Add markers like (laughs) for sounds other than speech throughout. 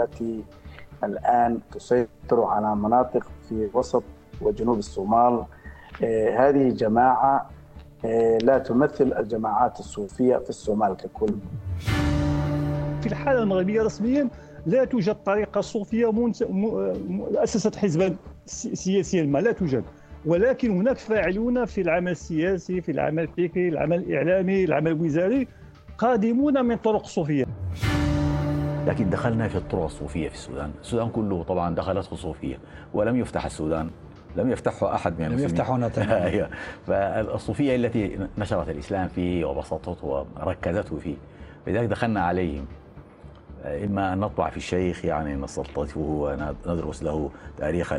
التي الآن تسيطر على مناطق في وسط وجنوب الصومال. آه، هذه جماعة آه، لا تمثل الجماعات الصوفية في الصومال ككل. في الحالة المغربية رسميا لا توجد طريقة صوفية أسست حزبا سياسيا ما لا توجد. ولكن هناك فاعلون في العمل السياسي في العمل الفكري العمل الإعلامي العمل الوزاري قادمون من طرق صوفية. لكن دخلنا في الطرق الصوفية في السودان. السودان كله طبعا دخلته الصوفيه ولم يفتح السودان لم يفتحه أحد من لم يفتحون (laughs) أيوة. فالصوفية التي نشرت الإسلام فيه وبسطته وركزته فيه. لذلك دخلنا عليهم. إما أن نطبع في الشيخ يعني نستلطفه وندرس له تاريخ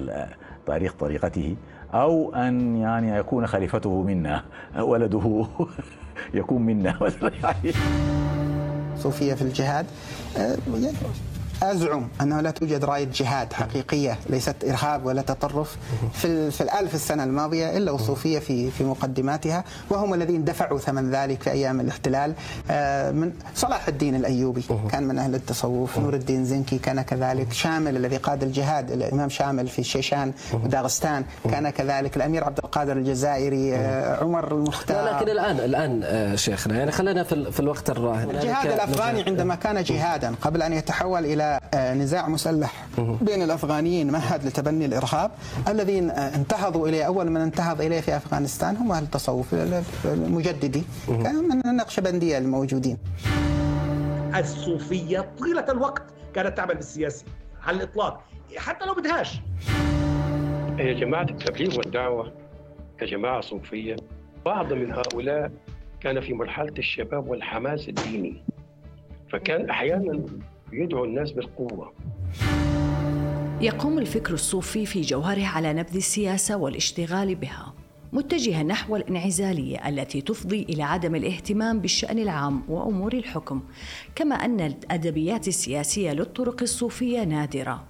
تاريخ طريقته أو أن يعني يكون خليفته منا ولده (laughs) يكون منا. يعني (laughs) صوفية في الجهاد. آه، يعني أزعم أنه لا توجد راية جهاد حقيقية ليست إرهاب ولا تطرف في, في الألف السنة الماضية إلا والصوفية في في مقدماتها وهم الذين دفعوا ثمن ذلك في أيام الاحتلال. آه، من صلاح الدين الأيوبي كان من أهل التصوف نور الدين زنكي كان كذلك شامل الذي قاد الجهاد الإمام شامل في الشيشان وداغستان كان كذلك الأمير عبد القادر الجزائري آه، عمر المختار. لكن الآن الآن آه، شيخنا يعني خلينا في, في الوقت الراهن. الجهاد الأفغاني عندما كان جهادا قبل أن يتحول إلى نزاع مسلح بين الأفغانيين مهد لتبني الإرهاب الذين انتهضوا إليه أول من انتهض إليه في أفغانستان هم أهل التصوف المجددي من النقشبنديه الموجودين الصوفية طيله الوقت كانت تعمل بالسياسة على الإطلاق حتى لو بدهاش. هي جماعة التبليغ والدعوة كجماعه صوفيه بعض من هؤلاء كان في مرحلة الشباب والحماس الديني فكان أحيانا يدعو الناس بالقوة. يقوم الفكر الصوفي في جوهره على نبذ السياسة والاشتغال بها متجها نحو الانعزالية التي تفضي إلى عدم الاهتمام بالشأن العام وأمور الحكم كما أن الأدبيات السياسية للطرق الصوفية نادرة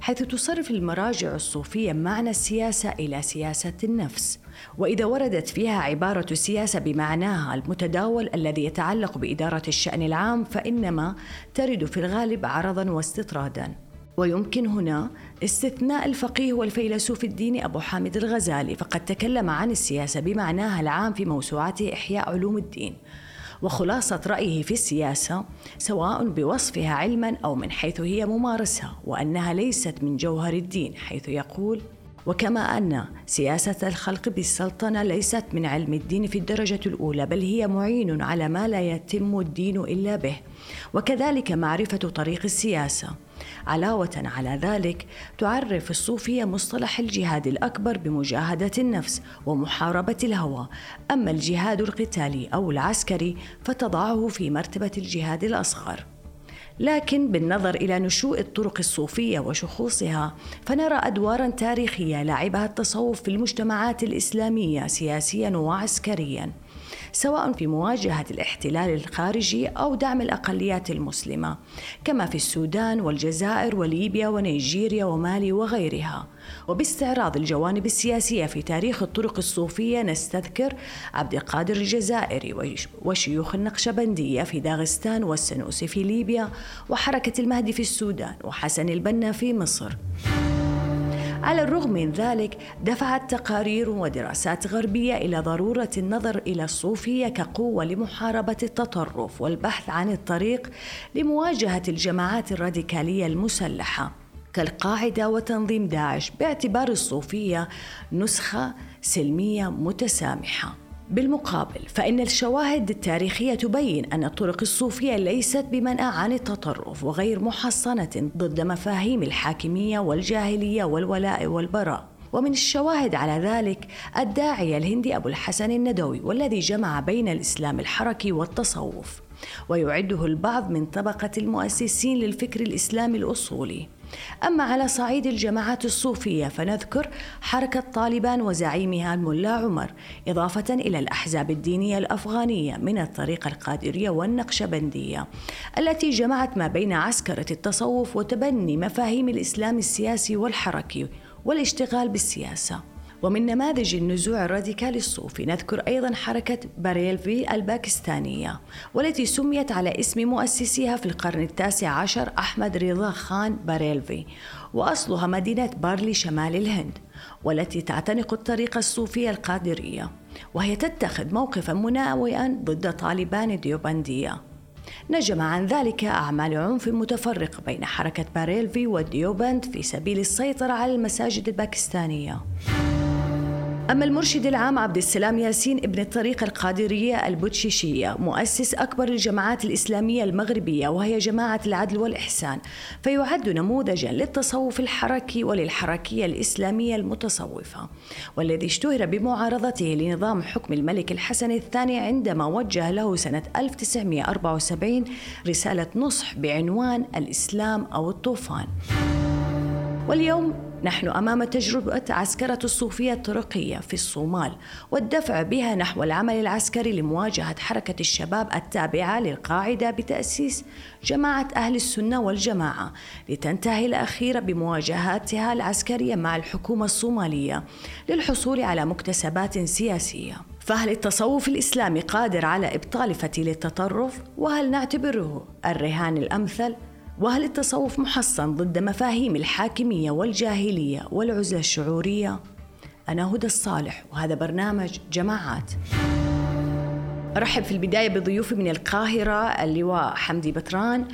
حيث تصرف المراجع الصوفية معنى السياسة إلى سياسة النفس. وإذا وردت فيها عبارة السياسة بمعناها المتداول الذي يتعلق بإدارة الشأن العام فإنما ترد في الغالب عرضا واستطرادا. ويمكن هنا استثناء الفقيه والفيلسوف الديني أبو حامد الغزالي فقد تكلم عن السياسة بمعناها العام في موسوعته إحياء علوم الدين. وخلاصة رأيه في السياسة سواء بوصفها علما أو من حيث هي ممارسة وأنها ليست من جوهر الدين حيث يقول وكما أن سياسة الخلق بالسلطنة ليست من علم الدين في الدرجة الأولى بل هي معين على ما لا يتم الدين إلا به وكذلك معرفة طريق السياسة. علاوة على ذلك تعرف الصوفية مصطلح الجهاد الأكبر بمجاهدة النفس ومحاربة الهوى. أما الجهاد القتالي أو العسكري فتضعه في مرتبة الجهاد الأصغر. لكن بالنظر إلى نشوء الطرق الصوفية وشخوصها فنرى أدوارا تاريخية لعبها التصوف في المجتمعات الإسلامية سياسيا وعسكريا. سواء في مواجهة الاحتلال الخارجي أو دعم الأقليات المسلمة كما في السودان والجزائر وليبيا ونيجيريا ومالي وغيرها. وباستعراض الجوانب السياسية في تاريخ الطرق الصوفية نستذكر عبد القادر الجزائري وشيوخ النقشبندية في داغستان والسنوسي في ليبيا وحركة المهدي في السودان وحسن البنا في مصر. على الرغم من ذلك دفعت تقارير ودراسات غربية إلى ضرورة النظر إلى الصوفية كقوة لمحاربة التطرف والبحث عن الطريق لمواجهة الجماعات الراديكالية المسلحة. كالقاعدة وتنظيم داعش باعتبار الصوفية نسخة سلمية متسامحة. بالمقابل فإن الشواهد التاريخية تبين أن الطرق الصوفية ليست بمنأى عن التطرف وغير محصنة ضد مفاهيم الحاكمية والجاهلية والولاء والبراء. ومن الشواهد على ذلك الداعية الهندي أبو الحسن الندوي والذي جمع بين الإسلام الحركي والتصوف ويعده البعض من طبقة المؤسسين للفكر الإسلامي الأصولي. أما على صعيد الجماعات الصوفية فنذكر حركة طالبان وزعيمها الملا عمر إضافة إلى الأحزاب الدينية الأفغانية من الطريقة القادرية والنقشبندية التي جمعت ما بين عسكرة التصوف وتبني مفاهيم الإسلام السياسي والحركي والاشتغال بالسياسة. ومن نماذج النزوع الراديكالي الصوفي نذكر أيضا حركة باريلفي الباكستانية والتي سميت على اسم مؤسسيها في القرن التاسع عشر أحمد رضا خان باريلفي وأصلها مدينة بارلي شمال الهند والتي تعتنق الطريقة الصوفية القادرية وهي تتخذ موقفا مناوئا ضد طالبان الديوبندية نجم عن ذلك أعمال عنف متفرقة بين حركة باريلفي والديوبند في سبيل السيطرة على المساجد الباكستانية. أما المرشد العام عبد السلام ياسين ابن الطريقة القادرية البوتشيشية مؤسس أكبر الجماعات الإسلامية المغربية وهي جماعة العدل والإحسان فيعد نموذجا للتصوف الحركي وللحركية الإسلامية المتصوفة والذي اشتهر بمعارضته لنظام حكم الملك الحسن الثاني عندما وجه له سنة 1974 رسالة نصح بعنوان الإسلام أو الطوفان. واليوم نحن أمام تجربة عسكرة الصوفية الطرقيه في الصومال والدفع بها نحو العمل العسكري لمواجهة حركة الشباب التابعة للقاعدة بتأسيس جماعة أهل السنة والجماعة لتنتهي الاخيره بمواجهاتها العسكرية مع الحكومة الصومالية للحصول على مكتسبات سياسية. فهل التصوف الإسلامي قادر على إبطال فتيل التطرف؟ وهل نعتبره الرهان الأمثل؟ وهل التصوف محصن ضد مفاهيم الحاكمية والجاهلية والعزلة الشعورية؟ أنا هدى الصالح وهذا برنامج جماعات أرحب في البداية بضيوفي من القاهرة اللواء حمدي بطران آه،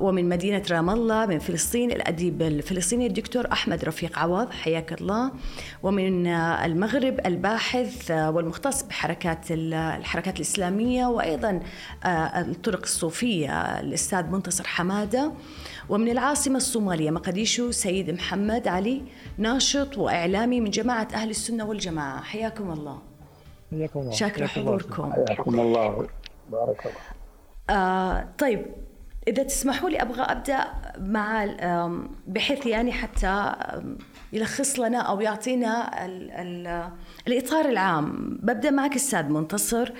ومن مدينة رام الله من فلسطين الأديب الفلسطيني الدكتور أحمد رفيق عوض حياك الله. ومن آه، المغرب الباحث آه، والمختص بحركات الحركات الإسلامية وأيضا الطرق الصوفية الأستاذ منتصر حمادة. ومن العاصمة الصومالية مقديشو سيد محمد علي ناشط وإعلامي من جماعة أهل السنة والجماعة. حياكم الله. حياكم الله. شاكر حضوركم. حياكم الله. بارك الله. آه طيب. إذا تسمحوا لي أبغى أبدأ مع بحيث يعني حتى يلخص لنا أو يعطينا ال ال الإطار العام. ببدأ معك أستاذ منتصر.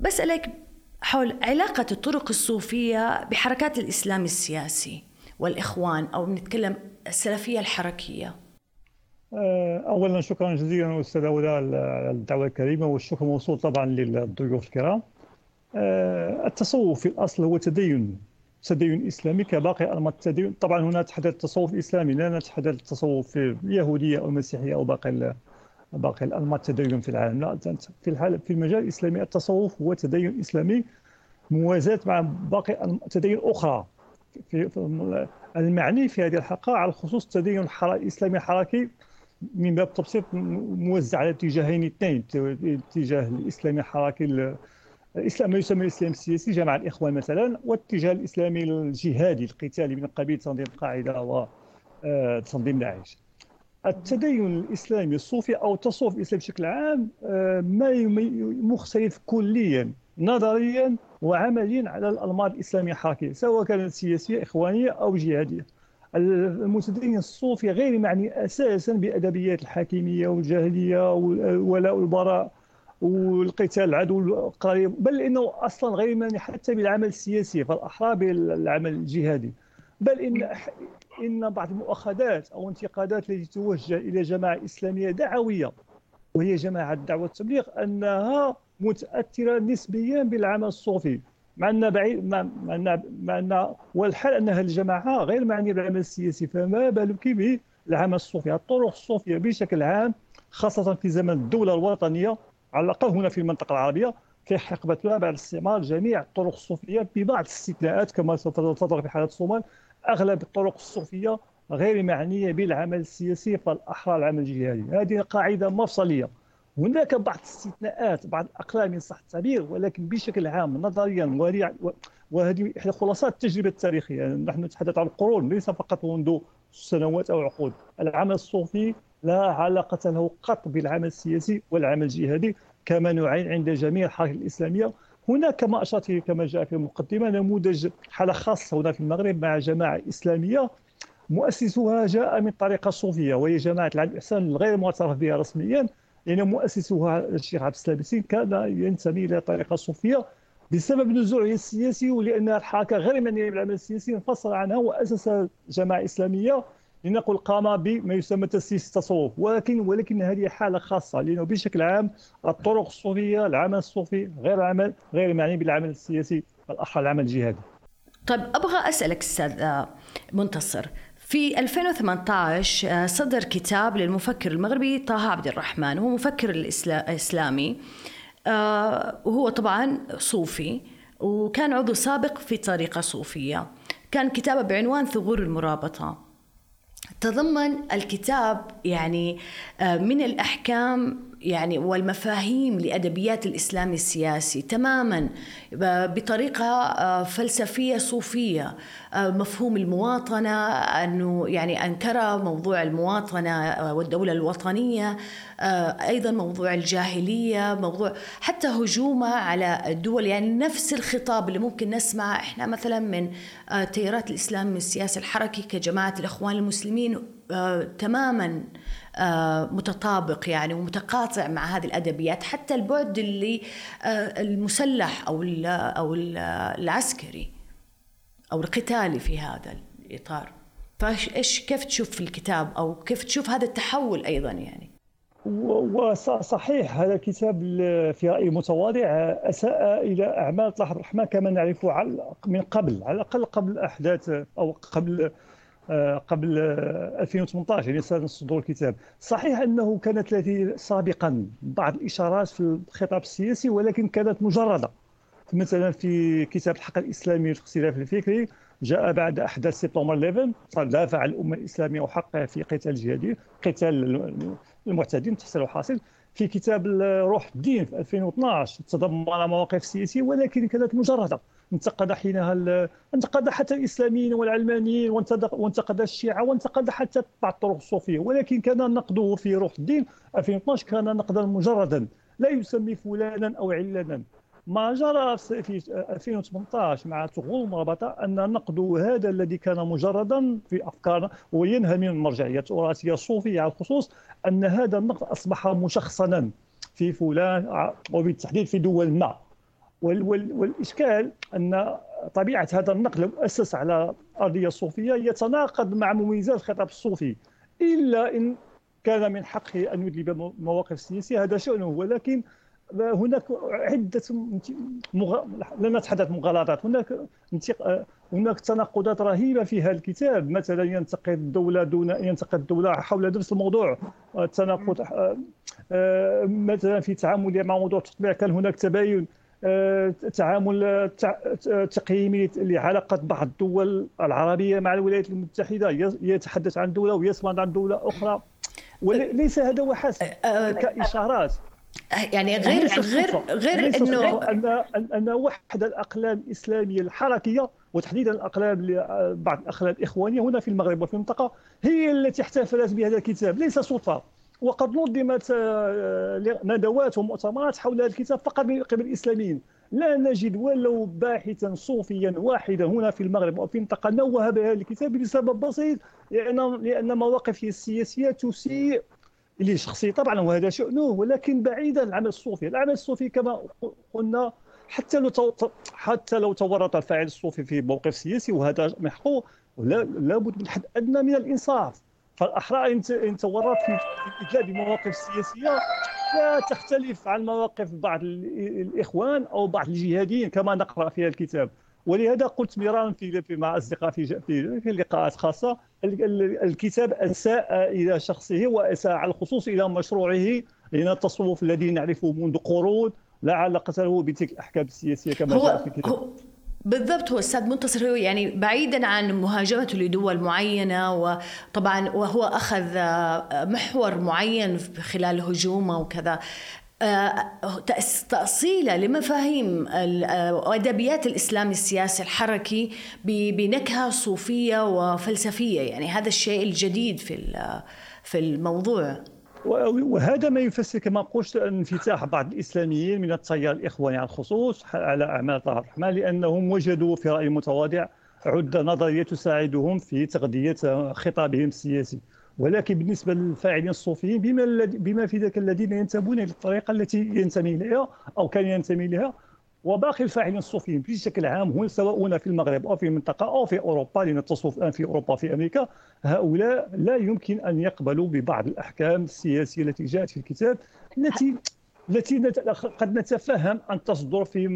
بسألك حول علاقة الطرق الصوفية بحركات الإسلام السياسي والإخوان أو نتكلم السلفية الحركية. أه، اولا شكرا جزيلا أستاذ هدى على الدعوة الكريمة والشكر موصول طبعا للضيوف الكرام. آه، التصوف في الأصل هو تدين تدين إسلامي كباقي أنماط التدين. طبعا هنا نتحدث التصوف الإسلامي لا نتحدث التصوف في اليهودية أو المسيحية أو باقي باقي الأنماط التدين في العالم. لا في الحال في المجال الإسلامي التصوف هو تدين إسلامي موازاة مع باقي التدين أخرى. في المعني في هذه الحلقة على خصوص التدين الإسلامي الحركي من باب التبسيط موزع على اتجاهين اثنين الاتجاه الإسلامي الحركي الإسلام ما يسمى الاسلام السياسي جمع الإخوان مثلا والاتجاه الإسلامي الجهادي القتالي من قبيل تنظيم القاعدة وتنظيم آه، داعش التدين الإسلامي الصوفي أو التصوف الإسلامي بشكل عام آه، ما مختلف كليا نظريا وعمليا على الانماط الإسلامية الحركيه سواء كانت سياسية إخوانية أو جهادية. المتدين الصوفي غير معني أساسا بأدبيات الحاكميه والجاهلية والولاء والبراء والقتال العدو القريب. بل إنه أصلا غير مانع حتى بالعمل السياسي فالاحرى بالعمل الجهادي. بل إن إن بعض المؤاخذات أو انتقادات التي توجه إلى جماعة إسلامية دعوية وهي جماعة الدعوه والتبليغ أنها متأثرة نسبيا بالعمل الصوفي. مع أن بعيد مع أن مع أن والحال ان هذه الجماعة غير معنيه بالعمل السياسي فما بالك بالعمل الصوفي؟ الطرق الصوفية بشكل عام خاصة في زمن الدولة الوطنية على الأقل هنا في المنطقة العربية في حقبة بعد استعمال جميع الطرق الصوفية ببعض الاستثناءات كما ستظهر في حالة الصومال أغلب الطرق الصوفية غير معنية بالعمل السياسي فالأحرى العمل الجهادي. هذه قاعدة مفصلية. هناك بعض الاستثناءات بعض الأقلام إن صح التعبير ولكن بشكل عام نظريا وهذه إحدى خلاصات التجربة التاريخية. نحن نتحدث عن القرون ليس فقط منذ سنوات أو عقود. العمل الصوفي لا علاقة له قط بالعمل السياسي والعمل الجهادي كما نعين عند جميع الحركات الإسلامية. هناك كما أشرت كما جاء في المقدمة نموذج حالة خاصة هنا في المغرب مع جماعة إسلامية. مؤسسها جاء من طريقة صوفية وهي جماعة العدل الإحسان الغير معترف بها رسميا. لأن مؤسسها الشيخ عبد السلام السين كان ينتمي إلى طريقة صوفية بسبب نزوعه السياسي ولأن الحركة غير معنية بالعمل السياسي انفصل عنها وأسس جماعة إسلامية. لنقل قام بما يسمى تسييس التصوف. ولكن ولكن هذه حالة خاصة لأنه بشكل عام الطرق الصوفية العمل الصوفي غير العمل غير معني بالعمل السياسي بالاحرى العمل الجهادي. طيب أبغى أسألك أستاذ منتصر. في 2018 صدر كتاب للمفكر المغربي طه عبد الرحمن. هو مفكر الإسلامي وهو طبعا صوفي وكان عضو سابق في طريقة صوفية. كان كتابه بعنوان ثغور المرابطة. تضمن الكتاب يعني من الأحكام يعني والمفاهيم لأدبيات الإسلام السياسي تماما بطريقة فلسفية صوفية. مفهوم المواطنة أنه يعني أنكر موضوع المواطنة والدولة الوطنية. أيضا موضوع الجاهلية موضوع حتى هجومه على الدول. يعني نفس الخطاب اللي ممكن نسمع إحنا مثلا من تيارات الإسلام السياسي الحركي كجماعة الإخوان المسلمين. تماما متطابق يعني ومتقاطع مع هذه الأدبيات حتى البعد اللي المسلح أو أو العسكري أو القتالي في هذا الإطار. فإيش كيف تشوف في الكتاب أو كيف تشوف هذا التحول أيضا يعني؟ وصحيح هذا الكتاب في رأي متواضع أساء إلى أعمال طه الرحمن كما نعرفه من قبل على الأقل قبل أحداث أو قبل قبل 2018 يعني سنة صدور الكتاب. صحيح أنه كانت سابقا بعض الإشارات في الخطاب السياسي ولكن كانت مجردة. مثلا في كتاب الحق الإسلامي والاختلاف الفكري جاء بعد أحداث سبتمبر 11 دافع الأمة الإسلامية وحقها في قتال الجهادي قتال المعتدين تحصيل حاصل في كتاب روح الدين في 2012 تضمن مواقف سياسية ولكن كانت مجردة. انتقد حينها انتقد حتى الإسلاميين والعلمانيين وانتقد الشيعة وانتقد حتى بعض الطرق الصوفية. ولكن كان نقده في روح الدين 2012 كان نقدا مجردا. لا يسمي فلانا أو علنا ما جرى في 2018 مع تغول المرابطه أن النقد هذا الذي كان مجردا في افكارنا وينهى من المرجعية التراثيه الصوفية على الخصوص أن هذا النقد أصبح مشخصنا في فلان وبالتحديد في دول ما. والإشكال أن طبيعة هذا النقد لو أسس على ارضيه صوفيه يتناقض مع مميزات الخطاب الصوفي. إلا إن كان من حقه أن يدلب مواقف سياسية هذا شأنه ولكن هناك عدة مغ... لا نتحدث مغالطات. هناك هناك تناقضات رهيبة في هذا الكتاب. مثلا ينتقد الدولة دون ينتقد الدولة حول نفس الموضوع. التناقض آه، مثلا في تعامل مع موضوع التطبيع. كان هناك تباين تعامل تقييمي لعلاقة بعض الدول العربية مع الولايات المتحدة. يتحدث عن دولة ويصمد عن دولة أخرى. وليس هذا هو حسب كإشارات. يعني غير غير غير إنه ان ان وحده الأقلام الإسلامية الحركية وتحديدا الأقلام بعض الاقلام الإخوانية هنا في المغرب وفي المنطقة هي التي احتفلت بهذا الكتاب ليس صدفه وقد نظمت آه، ندوات ومؤتمرات حول هذا الكتاب فقط من قبل الإسلاميين. لا نجد ولو باحثا صوفيا واحدا هنا في المغرب وفي المنطقة نوه بهذا الكتاب لسبب بسيط لأن لأن مواقفه السياسية تسيء لشخصي طبعا وهذا شأنه ولكن بعيدا عن العمل الصوفي، العمل الصوفي كما قلنا حتى لو حتى لو تورط الفاعل الصوفي في موقف سياسي وهذا محقوق لابد من حد أدنى من الإنصاف. فالأحرى إن تورط في الادلاء بمواقف سياسية لا تختلف عن مواقف بعض الإخوان أو بعض الجهاديين كما نقرأ في الكتاب. ولهذا قلت مرارا في مع أصدقاء في في, لقاءات خاصة الكتاب أساء إلى شخصه وأساء على الخصوص إلى مشروعه لأن التصوف الذي نعرفه منذ قرون لا علاقة له بتلك الأحكام السياسية كما جاء في الكتاب بالضبط هو أستاذ منتصر هو يعني بعيدا عن مهاجمته لدول معينة وطبعا وهو أخذ محور معين خلال هجومه وكذا. تأصيله لمفاهيم أدبيات الإسلام السياسي الحركي بنكهة صوفية وفلسفية. يعني هذا الشيء الجديد في في الموضوع. وهذا ما يفسر كما قلت انفتاح بعض الإسلاميين من التيار الإخواني على الخصوص على أعمال طه الرحمن لأنهم وجدوا في رأي متواضع عدة نظرية تساعدهم في تغذية خطابهم السياسي. ولكن بالنسبة للفاعلين الصوفيين بما بما في ذلك الذين ينتمون للطريقه التي ينتمي إليها أو كان ينتمي لها وباقي الفاعلين الصوفيين بشكل عام هم سواء في المغرب أو في المنطقة أو في أوروبا لأن التصوف الآن في أوروبا في أمريكا هؤلاء لا يمكن أن يقبلوا ببعض الأحكام السياسية التي جاءت في الكتاب التي التي قد نتفهم أن تصدر في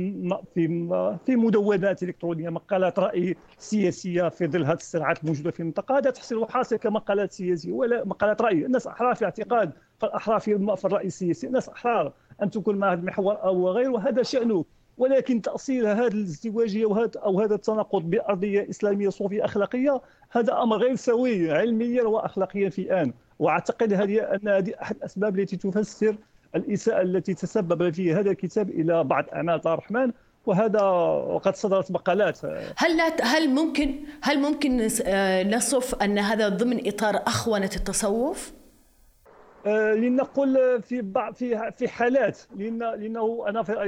في في مدونات إلكترونية مقالات رأي سياسية في ظل هذه الصراعات الموجودة في المنطقة. هذا تحصل حاصل كمقالات سياسية ولا مقالات رأي. الناس أحرار في اعتقاد فالأحرار في, في الرأي السياسي. الناس أحرار أن تكون مع هذا المحور أو غيره. هذا شانه ولكن تأصيل هذه الازدواجية وهذا أو هذا التناقض بأرضية إسلامية صوفية أخلاقية هذا أمر غير سوي علميا وأخلاقيا في الآن. وأعتقد هذه أن هذه أحد الأسباب التي تفسر الإساءة التي تسبب فيها هذا الكتاب إلى بعض أعمال طه الرحمن وهذا وقد صدرت مقالات. هل لا هل ممكن هل ممكن آه، نصف أن هذا ضمن إطار أخونة التصوف؟ آه، لنقول في بعض في في حالات لأن لأنه أنا في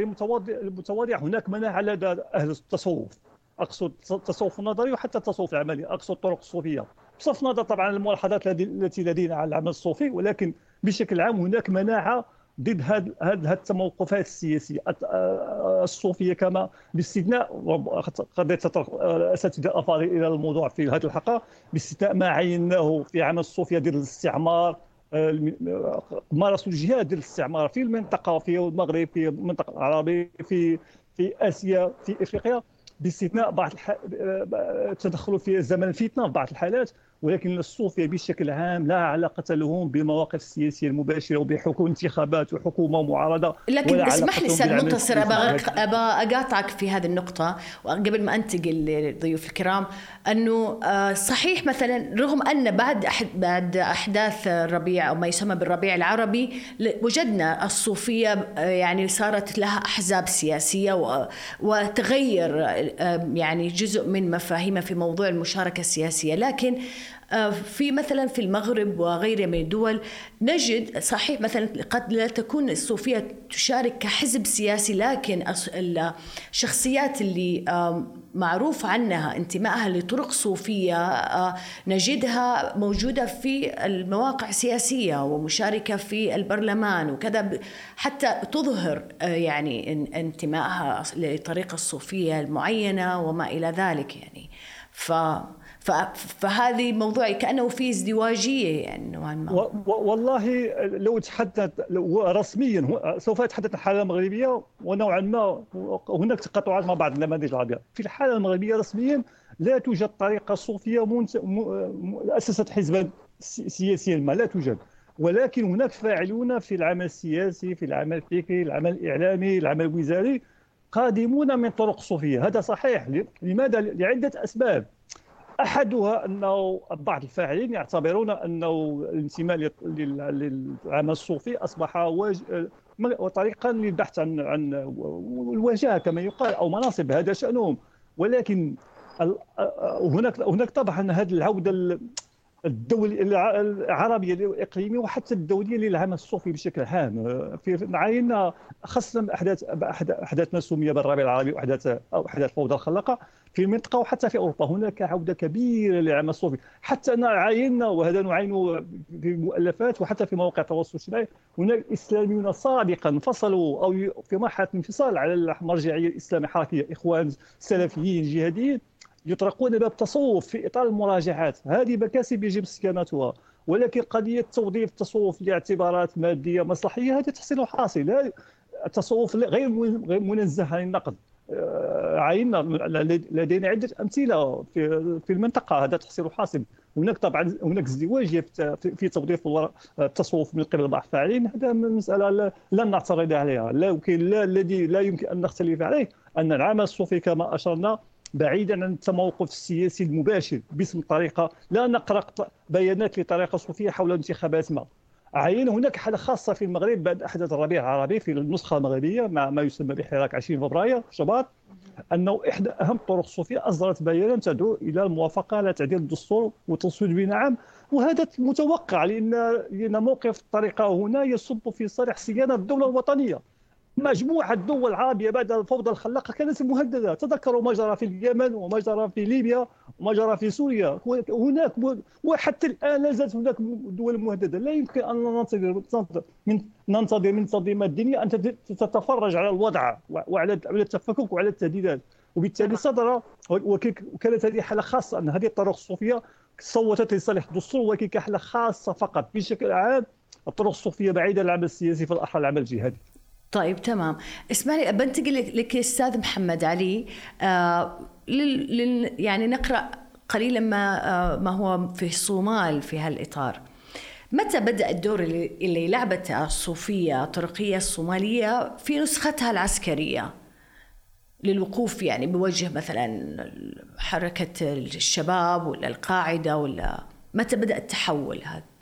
المتواضع هناك مناعه لدى أهل التصوف. أقصد التصوف النظري وحتى التصوف العملي أقصد الطرق الصوفيه بصرف النظر طبعا الملاحظات التي لدينا على العمل الصوفي ولكن بشكل عام هناك مناعة ضد هذه التموقفات السياسية. الصوفية كما باستثناء قد يتطرق الاساتذه الافاضل إلى الموضوع في هذه الحلقة باستثناء ما عيناه في عمل الصوفية ضد الاستعمار مارسوا الجهاد ضد الاستعمار في المنطقة في المغرب في المنطقة العربية في في آسيا في إفريقيا باستثناء بعض التدخل في زمن الفتنة في بعض الحالات. ولكن الصوفية بشكل عام لا علاقة لهم بالمواقف السياسيه المباشرة وبحكم انتخابات وحكومة ومعارضه لكن اسمح لي أستاذ منتصر ابى أقاطعك في هذه النقطة وقبل ما أنتقل للضيوف الكرام أنه آه، صحيح مثلا رغم أن بعد بعد أحداث الربيع أو ما يسمى بالربيع العربي وجدنا الصوفية آه، يعني صارت لها أحزاب سياسية وتغير آه، يعني جزء من مفاهيمها في موضوع المشاركة السياسية. لكن في مثلا في المغرب وغيرها من الدول نجد صحيح مثلا قد لا تكون الصوفية تشارك كحزب سياسي لكن الشخصيات اللي معروف عنها انتمائها لطرق صوفية آه، نجدها موجودة في المواقع السياسية ومشاركة في البرلمان وكذا حتى تظهر آه، يعني انتمائها للطريقه الصوفية المعينة وما إلى ذلك يعني. ف فهذه موضوع كأنه في ازدواجية يعني نوعا ما. والله لو تحدث رسميا سوف اتحدث عن الحالة المغربية ونوعا ما هناك تقاطعات مع بعض النماذج العربية. في الحالة المغربية رسميا لا توجد طريقة صوفية اسست حزبا سياسيا ما لا توجد. ولكن هناك فاعلون في العمل السياسي في العمل الفكري العمل الإعلامي العمل الوزاري قادمون من طرق صوفية. هذا صحيح. لماذا؟ لعدة أسباب. أحدها أنه بعض الفاعلين يعتبرون أنه الانتماء للعمل الصوفي أصبح واج... طريقا للبحث عن عن الوجاهه كما يقال أو مناصب هذا شأنهم. ولكن هناك هناك طبعا هذه العودة الدولي العربية الإقليمية وحتى الدولية للعمل الصوفي بشكل عام. في عينا خاصة احداث احداث ما سمي بالربيع العربي واحداث أو أحداث الفوضى الخلاقة في المنطقة وحتى في أوروبا. هناك عودة كبيرة للعمل الصوفي. حتى أنا عاينا وهذا نعاينه في المؤلفات وحتى في مواقع التواصل الاجتماعي هناك إسلاميون سابقا انفصلوا أو في مرحلة انفصال على المرجعيه الإسلامية الحركية. إخوان سلفيين جهاديين يطرقون باب التصوف في إطار المراجعات. هذه مكاسب يجب صيانتها ولكن قضية توظيف التصوف لاعتبارات مادية مصلحية هذا تحصيل حاصل. التصوف غير منزه عن النقد. آه، عينا لدينا عدة أمثلة في في المنطقة. هذا تحصيل حاصل. هناك طبعا هناك ازدواجيه في توظيف التصوف من قبل بعض الفاعلين هذا مسألة لن نعترض عليها. لكن لا الذي لا يمكن أن نختلف عليه. أن العمل الصوفي كما أشرنا بعيدا عن التموقف السياسي المباشر باسم الطريقة لا نقرأ بيانات لطريقة صوفية حول انتخابات ما عين هناك حالة خاصة في المغرب بعد أحداث الربيع العربي في النسخة المغربية مع ما يسمى بحراك 20 فبراير. شباط أنه إحدى أهم الطرق الصوفيه أصدرت بيانا تدعو إلى الموافقة على تعديل الدستور والتصويت بنعم. وهذا متوقع لأن لأن موقف الطريقة هنا يصب في صالح صيانة الدولة الوطنية. مجموعة دول عربية بعد الفوضى الخلاقة كانت مهددة. تذكروا ما جرى في اليمن وما جرى في ليبيا وما جرى في سوريا. هناك وحتى الآن لا زالت هناك دول مهددة. لا يمكن أن ننتظر من ننتظر من التنظيمات الدينية أن تتفرج على الوضع وعلى التفكك وعلى التهديدات. وبالتالي صدر وكانت هذه حالة خاصة أن هذه الطرق الصوفية صوتت لصالح الدستور ولكن كحالة خاصة فقط. بشكل عام الطرق الصوفية بعيدة عن العمل السياسي فالأحرى العمل الجهادي. طيب تمام. اسمح لي بنتقل لك أستاذ محمد علي. آه لل يعني نقرأ قليلا ما آه ما هو في الصومال في هالإطار. متى بدأ الدور اللي, لعبته الصوفية الطرقية الصومالية في نسختها العسكرية للوقوف؟ يعني بوجه مثلا حركة الشباب ولا القاعدة ولا متى بدأ التحول هذا؟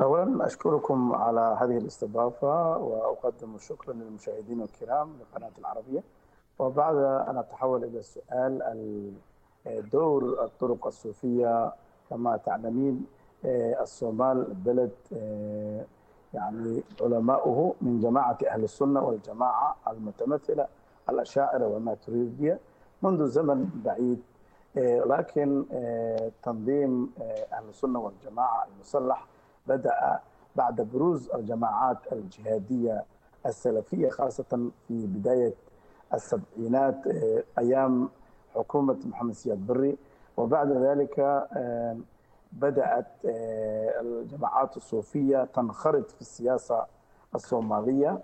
اولا أشكركم على هذه الاستضافة وأقدم الشكر للمشاهدين الكرام لقناة العربية. وبعد أن أتحول إلى السؤال دور الطرق الصوفية كما تعلمين الصومال بلد يعني علماؤه من جماعة أهل السنة والجماعة المتمثلة الأشاعرة والماتريديه منذ زمن بعيد. لكن تنظيم أهل السنة والجماعة المسلح بدأ بعد بروز الجماعات الجهادية السلفية خاصة في بداية السبعينات أيام حكومة محمد سياد بري. وبعد ذلك بدأت الجماعات الصوفية تنخرط في السياسة الصومالية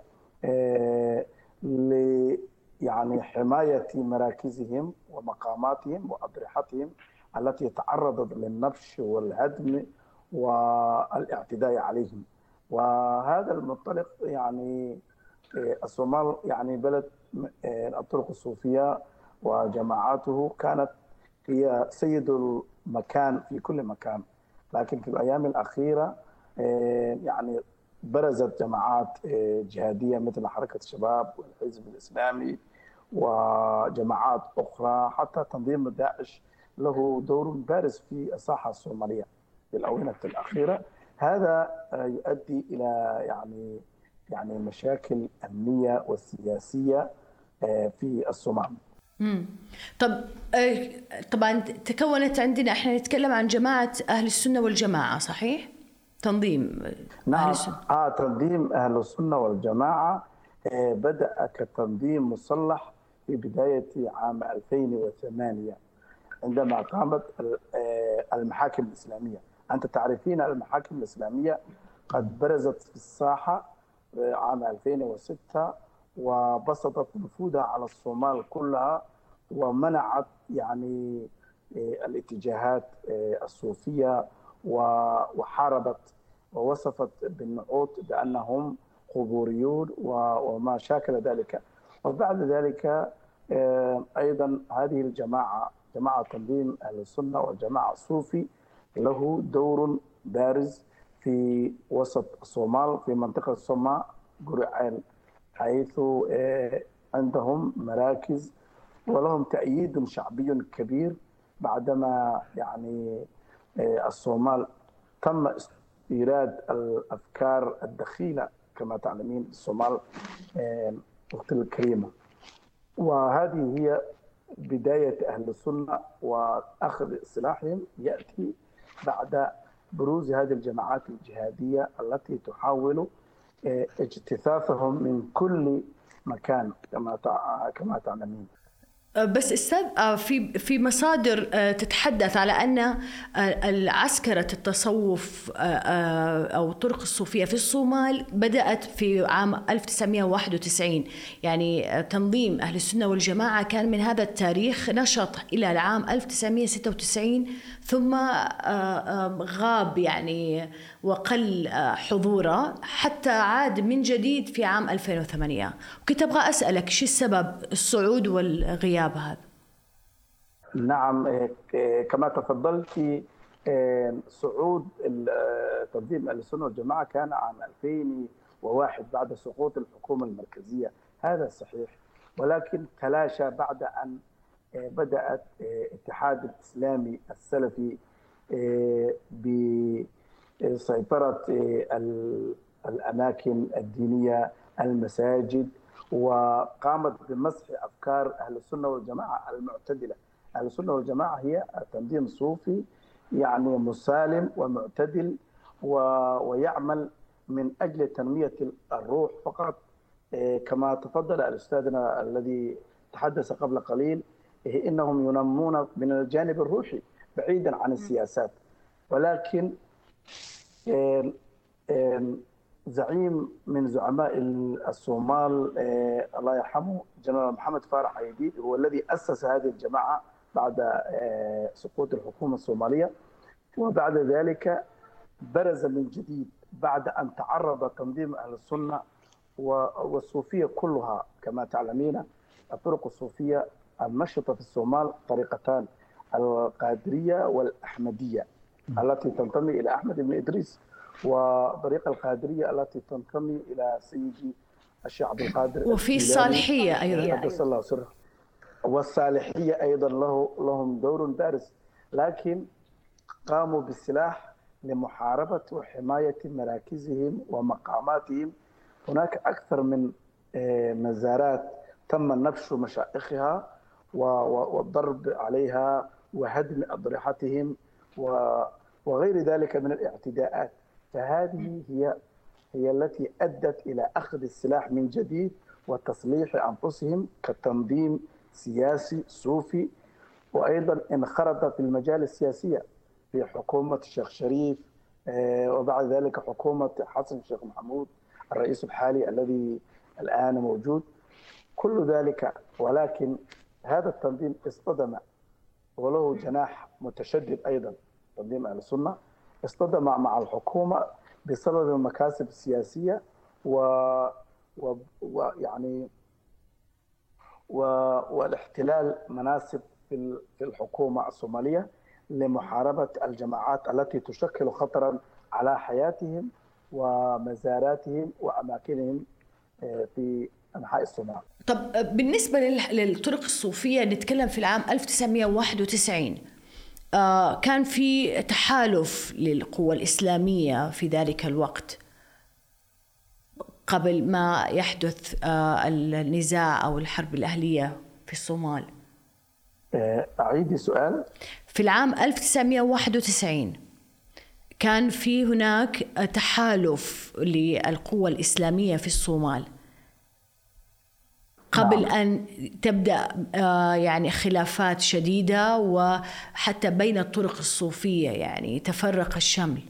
ل يعني حماية مراكزهم ومقاماتهم وأضرحتهم التي تعرضت للنبش والهدم والاعتداء عليهم. وهذا المنطلق يعني الصومال يعني بلد الطرق الصوفية وجماعاته كانت هي سيد المكان في كل مكان. لكن في الأيام الأخيرة يعني برزت جماعات جهادية مثل حركة الشباب والحزب الإسلامي وجماعات أخرى. حتى تنظيم داعش له دور بارز في الساحه الصومالية. في الأونة الأخيرة هذا يؤدي إلى يعني يعني مشاكل أمنية وسياسية في الصومال. طب طبعا تكونت عندنا إحنا نتكلم عن جماعة أهل السنة والجماعة صحيح؟ تنظيم نعم أهل السنة. آه تنظيم أهل السنة والجماعة بدأ كتنظيم مسلح في بداية عام 2008 عندما قامت المحاكم الإسلامية أنت تعرفين المحاكم الإسلامية قد برزت في الساحة عام 2006 وبسطت نفوذها على الصومال كلها ومنعت يعني الاتجاهات الصوفية وحاربت ووصفت بالنعوت بأنهم قبوريون وما شاكل ذلك. وبعد ذلك أيضا هذه الجماعة جماعة تنظيم أهل السنة والجماعة الصوفي له دور بارز في وسط الصومال في منطقة الصومال قرعين حيث عندهم مراكز ولهم تأييد شعبي كبير بعدما يعني الصومال تم إيراد الأفكار الدخيلة كما تعلمين الصومال وقت الكريمة وهذه هي بداية أهل السنة وأخذ سلاحهم يأتي بعد بروز هذه الجماعات الجهاديه التي تحاول اجتثاثهم من كل مكان كما كما تعلمين. بس أستاذ في في مصادر تتحدث على أن العسكره التصوف أو الطرق الصوفية في الصومال بدأت في عام 1991 يعني تنظيم أهل السنة والجماعة كان من هذا التاريخ نشط إلى العام 1996 ثم غاب يعني وقل حضوره حتى عاد من جديد في عام 2008 كنت أبغى أسألك شو السبب؟ الصعود والغياب؟ هذا. نعم كما تفضلت صعود تنظيم أهل السنة والجماعة كان عام 2001 بعد سقوط الحكومة المركزية. هذا صحيح ولكن تلاشى بعد أن بدأت الاتحاد الإسلامي السلفي بسيطرة الأماكن الدينية المساجد وقامت بمسح أفكار أهل السنة والجماعة المعتدلة. أهل السنة والجماعة هي تنظيم صوفي يعني مسالم ومعتدل و... ويعمل من أجل تنمية الروح فقط. إيه، كما تفضل الاستاذنا الذي تحدث قبل قليل إيه، إنهم ينمون من الجانب الروحي بعيدا عن السياسات. ولكن إيه، زعيم من زعماء الصومال الله يرحمه جنرال محمد فارح عيديد هو الذي اسس هذه الجماعه بعد سقوط الحكومه الصوماليه وبعد ذلك برز من جديد بعد ان تعرض تنظيم اهل السنه والصوفيه كلها كما تعلمين الطرق الصوفيه النشطه في الصومال طريقتان القادريه والاحمديه التي تنتمي الى احمد بن ادريس وطريقه القادرية التي تنتمي إلى سيدي الشيخ عبد القادر وفي الصالحية أيضا. قدس الله سره والصالحية أيضا له لهم دور بارز لكن قاموا بالسلاح لمحاربة وحماية مراكزهم ومقاماتهم. هناك أكثر من مزارات تم نبش مشائخها والضرب عليها وهدم أضرحتهم وغير ذلك من الاعتداءات. فهذه هي هي التي أدت إلى أخذ السلاح من جديد وتصليح أنفسهم كتنظيم سياسي صوفي. وأيضا انخرط في المجال السياسيه في حكومة الشيخ شريف وبعد ذلك حكومة حسن الشيخ محمود الرئيس الحالي الذي الآن موجود. كل ذلك ولكن هذا التنظيم اصطدم وله جناح متشدد أيضا تنظيم أهل السنة. اصطدم مع الحكومة بسبب المكاسب السياسية و ويعني و... والاحتلال مناسب في الحكومة الصومالية لمحاربة الجماعات التي تشكل خطرا على حياتهم ومزاراتهم وأماكنهم في أنحاء الصومال. طب بالنسبة للطرق الصوفية نتكلم في العام 1991 آه كان في تحالف للقوى الإسلامية في ذلك الوقت قبل ما يحدث آه النزاع أو الحرب الأهلية في الصومال. اعيدي سؤال؟ في العام 1991 كان في هناك تحالف للقوى الإسلامية في الصومال قبل نعم. أن تبدأ يعني خلافات شديدة وحتى بين الطرق الصوفية يعني تفرق الشمل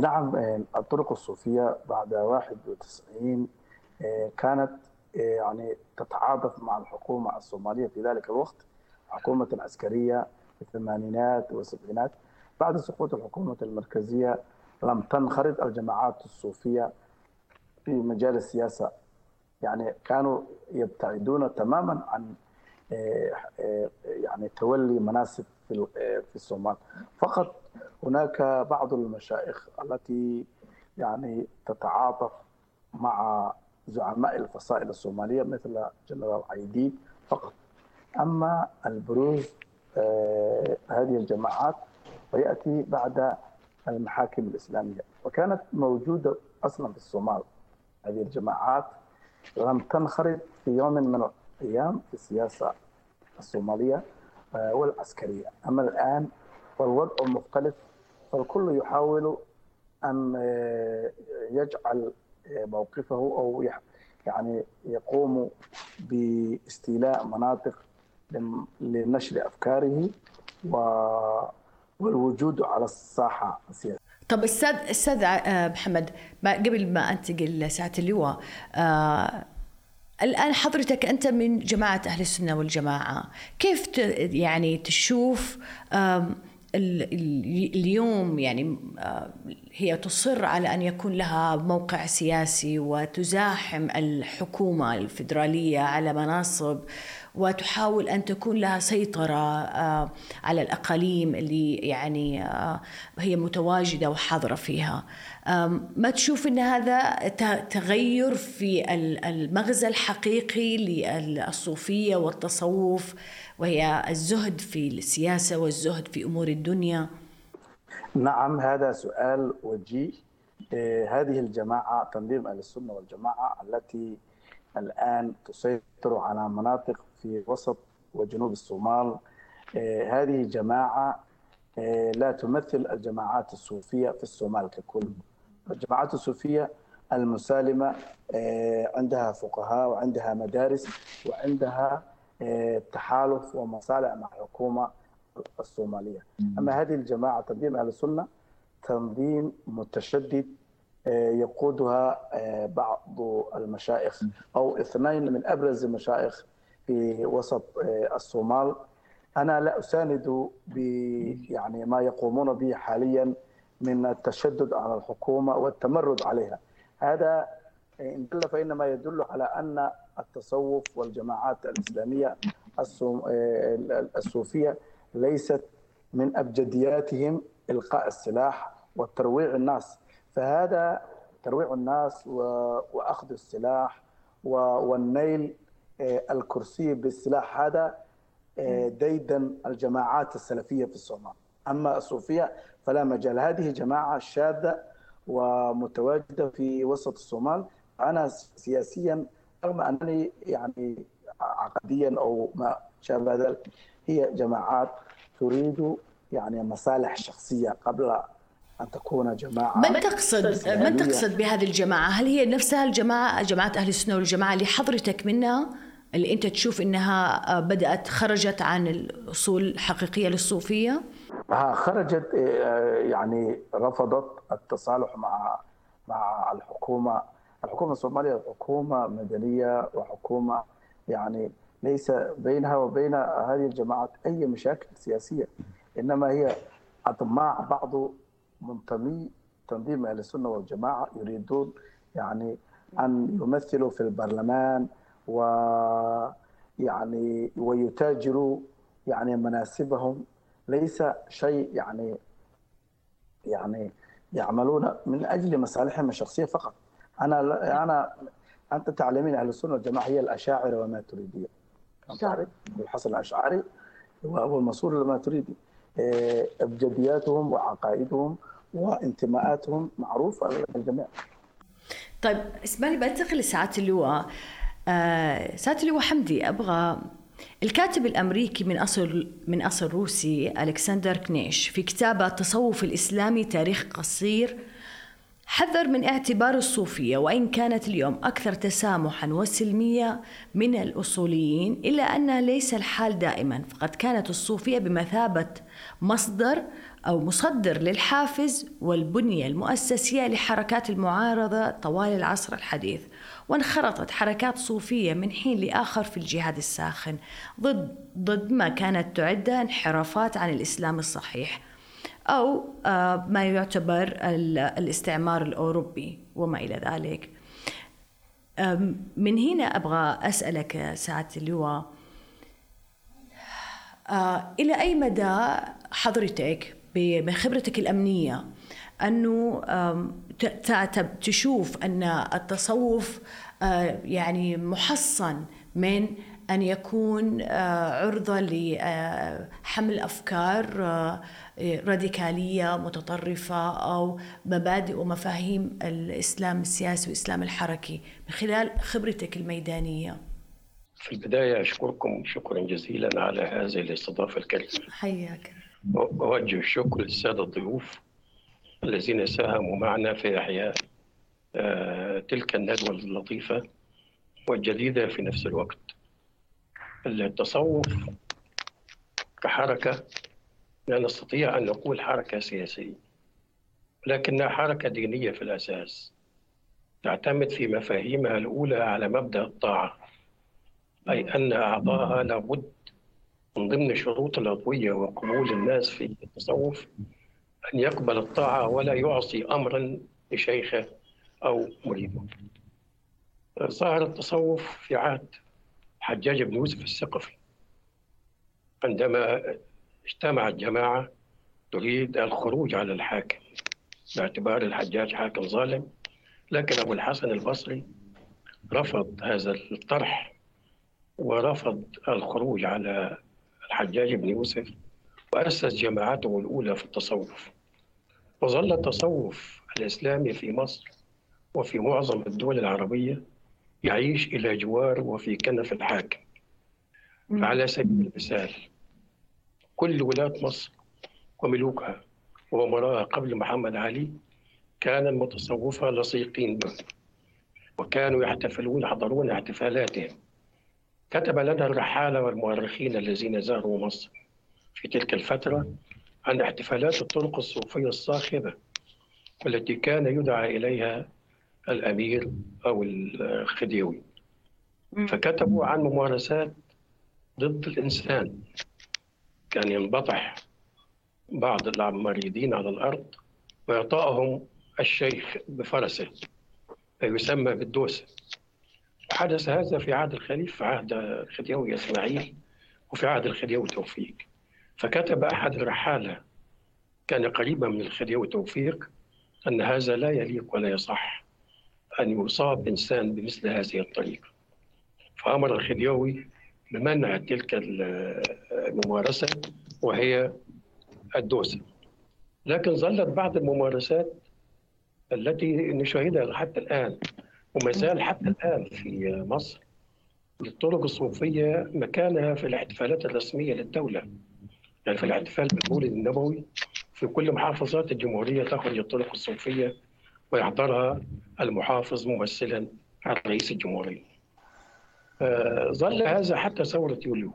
نعم الطرق الصوفية بعد 91 كانت يعني تتعاطف مع الحكومة الصومالية في ذلك الوقت حكومة عسكرية في الثمانينات والسبعينات بعد سقوط الحكومة المركزية لم تنخرط الجماعات الصوفية في مجال السياسة يعني كانوا يبتعدون تماما عن يعني تولي مناصب في في الصومال. فقط هناك بعض المشايخ التي يعني تتعاطف مع زعماء الفصائل الصومالية مثل جنرال عيديد فقط. أما البروز هذه الجماعات وياتي بعد المحاكم الإسلامية. وكانت موجودة أصلا في الصومال هذه الجماعات لم تنخرط في يوم من الأيام في السياسة الصومالية والعسكرية أما الآن فالوضع مختلف فالكل يحاول أن يجعل موقفه أو يعني يقوم باستيلاء مناطق لنشر أفكاره والوجود على الساحة السياسية. طب أستاذ أستاذ محمد قبل ما أنتقل لساعة اللواء آه الآن حضرتك أنت من جماعة أهل السنة والجماعة كيف يعني تشوف آه اليوم يعني هي تصر على أن يكون لها موقع سياسي وتزاحم الحكومة الفدراليه على مناصب وتحاول أن تكون لها سيطرة على الأقاليم اللي يعني هي متواجدة وحاضرة فيها. ما تشوف إن هذا تغير في المغزى الحقيقي للصوفية والتصوف وهي الزهد في السياسة والزهد في أمور الدنيا؟ نعم هذا سؤال وجيه. هذه الجماعة تنظيم أهل السنة والجماعة التي الآن تسيطر على مناطق في وسط وجنوب الصومال. آه، هذه جماعة آه، لا تمثل الجماعات الصوفية في الصومال ككل. الجماعات الصوفية المسالمة آه، عندها فقهاء وعندها مدارس وعندها تحالف ومصالح مع الحكومة الصومالية. أما هذه الجماعة تنظيم أهل السنة تنظيم متشدد يقودها بعض المشايخ أو اثنين من أبرز المشايخ في وسط الصومال. أنا لا أساند ب يعني ما يقومون به حاليا من التشدد على الحكومة والتمرد عليها. هذا إن دل فإنما يدل على أن التصوف والجماعات الإسلامية الصوفية ليست من أبجدياتهم إلقاء السلاح وترويع الناس. فهذا ترويع الناس وأخذ السلاح والنيل آه، الكرسي بالسلاح هذا ديدا الجماعات السلفية في الصومال. أما الصوفية فلا مجال. هذه جماعة شاذة ومتواجدة في وسط الصومال. أنا سياسيا رغم أنني يعني عقديا أو ما شابه ذلك هي جماعات تريد يعني مصالح شخصية قبل أن تكون جماعة من تقصد؟ من تقصد بهذه الجماعة؟ هل هي نفسها الجماعة جماعة أهل السنة والجماعة اللي حضرتك منها؟ اللي أنت تشوف إنها آه، بدأت خرجت عن الأصول الحقيقية للصوفية؟ ها خرجت آه، يعني رفضت التصالح مع مع الحكومة الحكومة الصومالية حكومة مدنية وحكومة يعني ليس بينها وبين هذه الجماعات أي مشاكل سياسية إنما هي أطماع بعض منتمي تنظيم أهل السنة والجماعة يريدون يعني أن يمثلوا في البرلمان ويعني ويتاجروا يعني مناسبهم. ليس شيء يعني يعني يعملون من أجل مصالحهم الشخصية فقط. أنا أنا أنت تعلمين أهل السنة والجماعة هي الأشاعرة وما تريديه تعرف الحسن الأشعري هو المسؤول لما تريدي إيه، إبجدياتهم وعقائدهم وانتماءاتهم. معروفه للجميع طيب اسمعني بنتقل لساعات اللواء. آه ساتر اللواء حمدي أبغى الكاتب الأمريكي من أصل من أصل روسي ألكسندر كنيش في كتابه التصوف الإسلامي تاريخ قصير حذر من اعتبار الصوفية وإن كانت اليوم أكثر تسامحا وسلمية من الأصوليين إلا أن ليس الحال دائما. فقد كانت الصوفية بمثابة مصدر أو مصدر للحافز والبنية المؤسسية لحركات المعارضة طوال العصر الحديث. وانخرطت حركات صوفية من حين لآخر في الجهاد الساخن ضد ضد ما كانت تعد انحرافات عن الإسلام الصحيح أو آه، ما يعتبر الاستعمار الأوروبي وما إلى ذلك. من هنا أبغى أسألك سعادة اللواء آه، إلى أي مدى حضرتك من خبرتك الأمنية أنه تشوف أن التصوف آه، يعني محصن من أن يكون آه، عرضة لحمل آه، راديكالية متطرفة أو مبادئ ومفاهيم الإسلام السياسي والإسلام الحركي من خلال خبرتك الميدانية. في البداية أشكركم شكرا جزيلا على هذه الاستضافة الكريمة حياك. أوجه الشكر للسادة الضيوف الذين ساهموا معنا في إحياء آه، تلك الندوة اللطيفة والجديدة في نفس الوقت. التصوف كحركة لا نستطيع أن نقول حركة سياسية لكنها حركة دينية في الأساس تعتمد في مفاهيمها الأولى على مبدأ الطاعة أي أن أعضاءها لابد من ضمن شروط العضوية وقبول الناس في التصوف أن يقبل الطاعة ولا يعصي أمرا لشيخه أو مريده. ظهر التصوف في عهد حجاج بن يوسف الثقفي. عندما اجتمعت جماعة تريد الخروج على الحاكم باعتبار الحجاج حاكم ظالم. لكن أبو الحسن البصري رفض هذا الطرح ورفض الخروج على الحجاج بن يوسف وأسس جماعته الأولى في التصوف. وظل التصوف الإسلامي في مصر وفي معظم الدول العربية يعيش إلى جوار وفي كنف الحاكم. فعلى سبيل المثال كل ولاة مصر وملوكها وأمراءها قبل محمد علي كان المتصوفة لصيقين به وكانوا يحتفلون يحضرون احتفالاتهم. كتب لنا الرحالة والمؤرخين الذين زاروا مصر في تلك الفترة عن احتفالات الطرق الصوفية الصاخبة والتي كان يدعى إليها الأمير أو الخديوي. فكتبوا عن ممارسات ضد الإنسان. كان ينبطح بعض المريضين على الأرض ويعطائهم الشيخ بفرسه يسمى بالدوسة. وحدث هذا في عهد الخليفة في عهد الخديوي إسماعيل وفي عهد الخديوي توفيق. فكتب أحد الرحالة كان قريبا من الخديوي توفيق أن هذا لا يليق ولا يصح أن يصاب إنسان بمثل هذه الطريقة. فأمر الخديوي بمنع تلك الممارسة وهي الدوسة. لكن ظلت بعض الممارسات التي نشاهدها حتى الآن وما زال حتى الآن في مصر للطرق الصوفية مكانها في الاحتفالات الرسمية للدولة. يعني في الاحتفال بالمولد النبوي في كل محافظات الجمهورية تخرج الطرق الصوفية ويحضرها المحافظ ممثلا على رئيس الجمهورية. آه، ظل هذا حتى ثورة يوليو.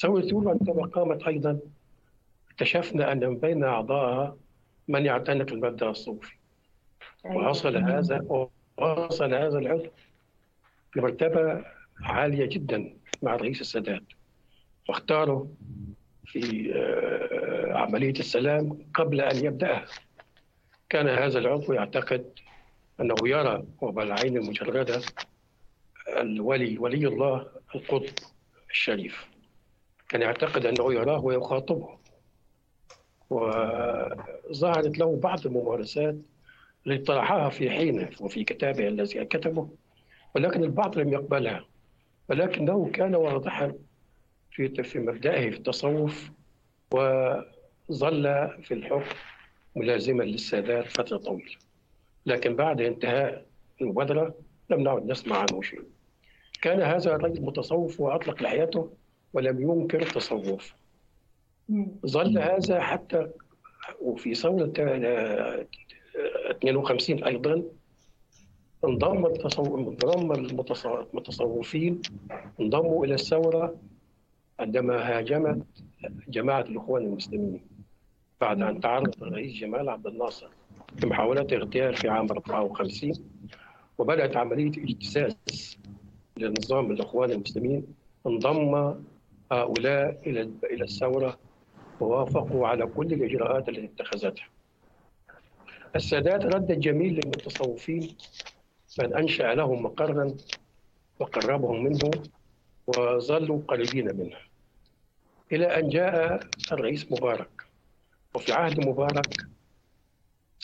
ثورة يوليو عندما قامت أيضا اكتشفنا أن من بين أعضائها من يعتنق المبدأ الصوفي. وحصل هذا وصل هذا العضو لمرتبة عالية جدا مع الرئيس السادات. واختاره في آه، عملية السلام قبل أن يبدأها كان هذا العضو يعتقد أنه يرى وبالعين المجردة الولي ولي الله القطب الشريف. كان يعتقد أنه يراه ويخاطبه. وظهرت له بعض الممارسات التي طرحها في حينه وفي كتابه الذي كتبه ولكن البعض لم يقبلها. ولكنه كان واضحا في في مبدئه في التصوف وظل في الحكم ملازما للسادات فترة طويلة. لكن بعد انتهاء المبادرة لم نعد نسمع عنه شيء. كان هذا الرجل متصوف وأطلق لحيته ولم ينكر التصوف. ظل هذا حتى وفي ثورة 52 أيضا انضم انضم المتصوفين انضموا إلى الثورة عندما هاجمت جماعة الإخوان المسلمين بعد أن تعرض الرئيس جمال عبد الناصر لمحاولة اغتيال في عام 54 وبدأت عملية اجتثاث لنظام الإخوان المسلمين انضم هؤلاء إلى إلى الثورة ووافقوا على كل الإجراءات التي اتخذتها. السادات رد الجميل للمتصوفين من أنشأ لهم مقرا وقربهم منه وظلوا قريبين منه. إلى أن جاء الرئيس مبارك. وفي عهد مبارك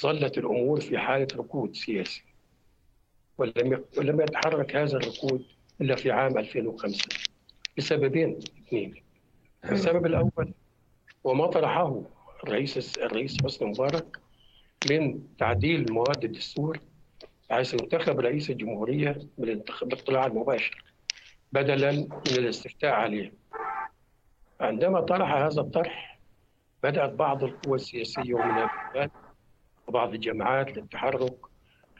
ظلت الأمور في حالة ركود سياسي ولم ولم يتحرك هذا الركود إلا في عام 2005 بسببين اثنين. السبب الأول وما طرحه الرئيس الرئيس حسني مبارك من تعديل مواد الدستور حيث ينتخب رئيس الجمهورية بالاطلاع المباشر بدلا من الاستفتاء عليه. عندما طرح هذا الطرح بدأت بعض القوى السياسية ومن وبعض الجماعات للتحرك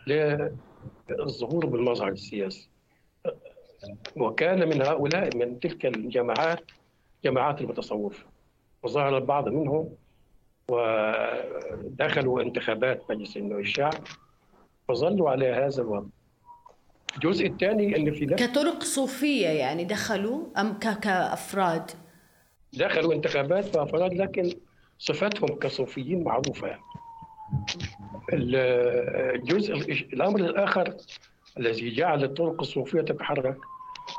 للظهور بالمظهر السياسي. وكان من هؤلاء من تلك الجماعات جماعات المتصوفة وظهر البعض منهم ودخلوا انتخابات مجلس الشعب وظلوا على هذا الوضع. الجزء الثاني ان في كطرق صوفية يعني دخلوا أم كأفراد؟ دخلوا انتخابات كافراد لكن صفاتهم كصوفيين معروفة. الجزء الأمر الآخر الذي جعل الطرق الصوفية تتحرك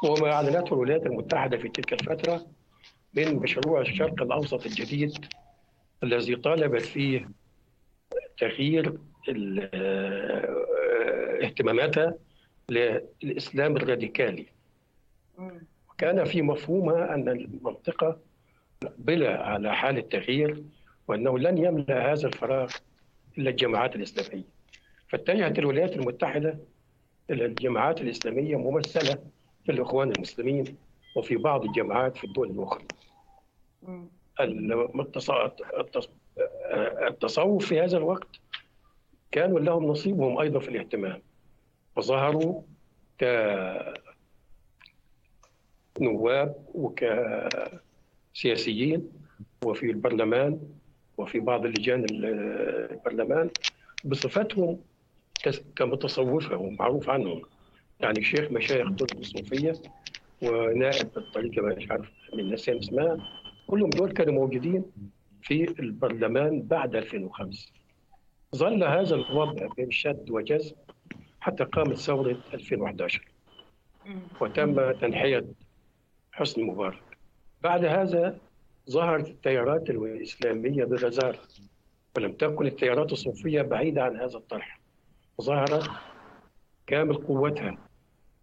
هو ما أعلنته الولايات المتحدة في تلك الفترة من مشروع الشرق الأوسط الجديد الذي طالبت فيه تغيير اهتماماتها للإسلام الراديكالي. كان في مفهومها أن المنطقة مقبلة على حال التغيير وأنه لن يملأ هذا الفراغ إلا الجماعات الإسلامية. فاتجهت الولايات المتحدة الجماعات الإسلامية ممثلة في الإخوان المسلمين وفي بعض الجماعات في الدول الأخرى. التصوف في هذا الوقت كانوا لهم نصيبهم أيضا في الاهتمام وظهروا كنواب وكسياسيين وفي البرلمان وفي بعض اللجان البرلمان بصفتهم كمتصوفة ومعروف عنهم. يعني شيخ مشايخ الطرق الصوفية ونائب الطريقة مش عارف من نسيان اسمها. كلهم دول كانوا موجودين في البرلمان بعد 2005 ظل هذا الوضع بين شد وجذب حتى قامت ثورة 2011 وتم تنحية حسني مبارك. بعد هذا ظهرت التيارات الإسلامية بغزارة ولم تكن التيارات الصوفية بعيدة عن هذا الطرح. ظهرت كامل قوتها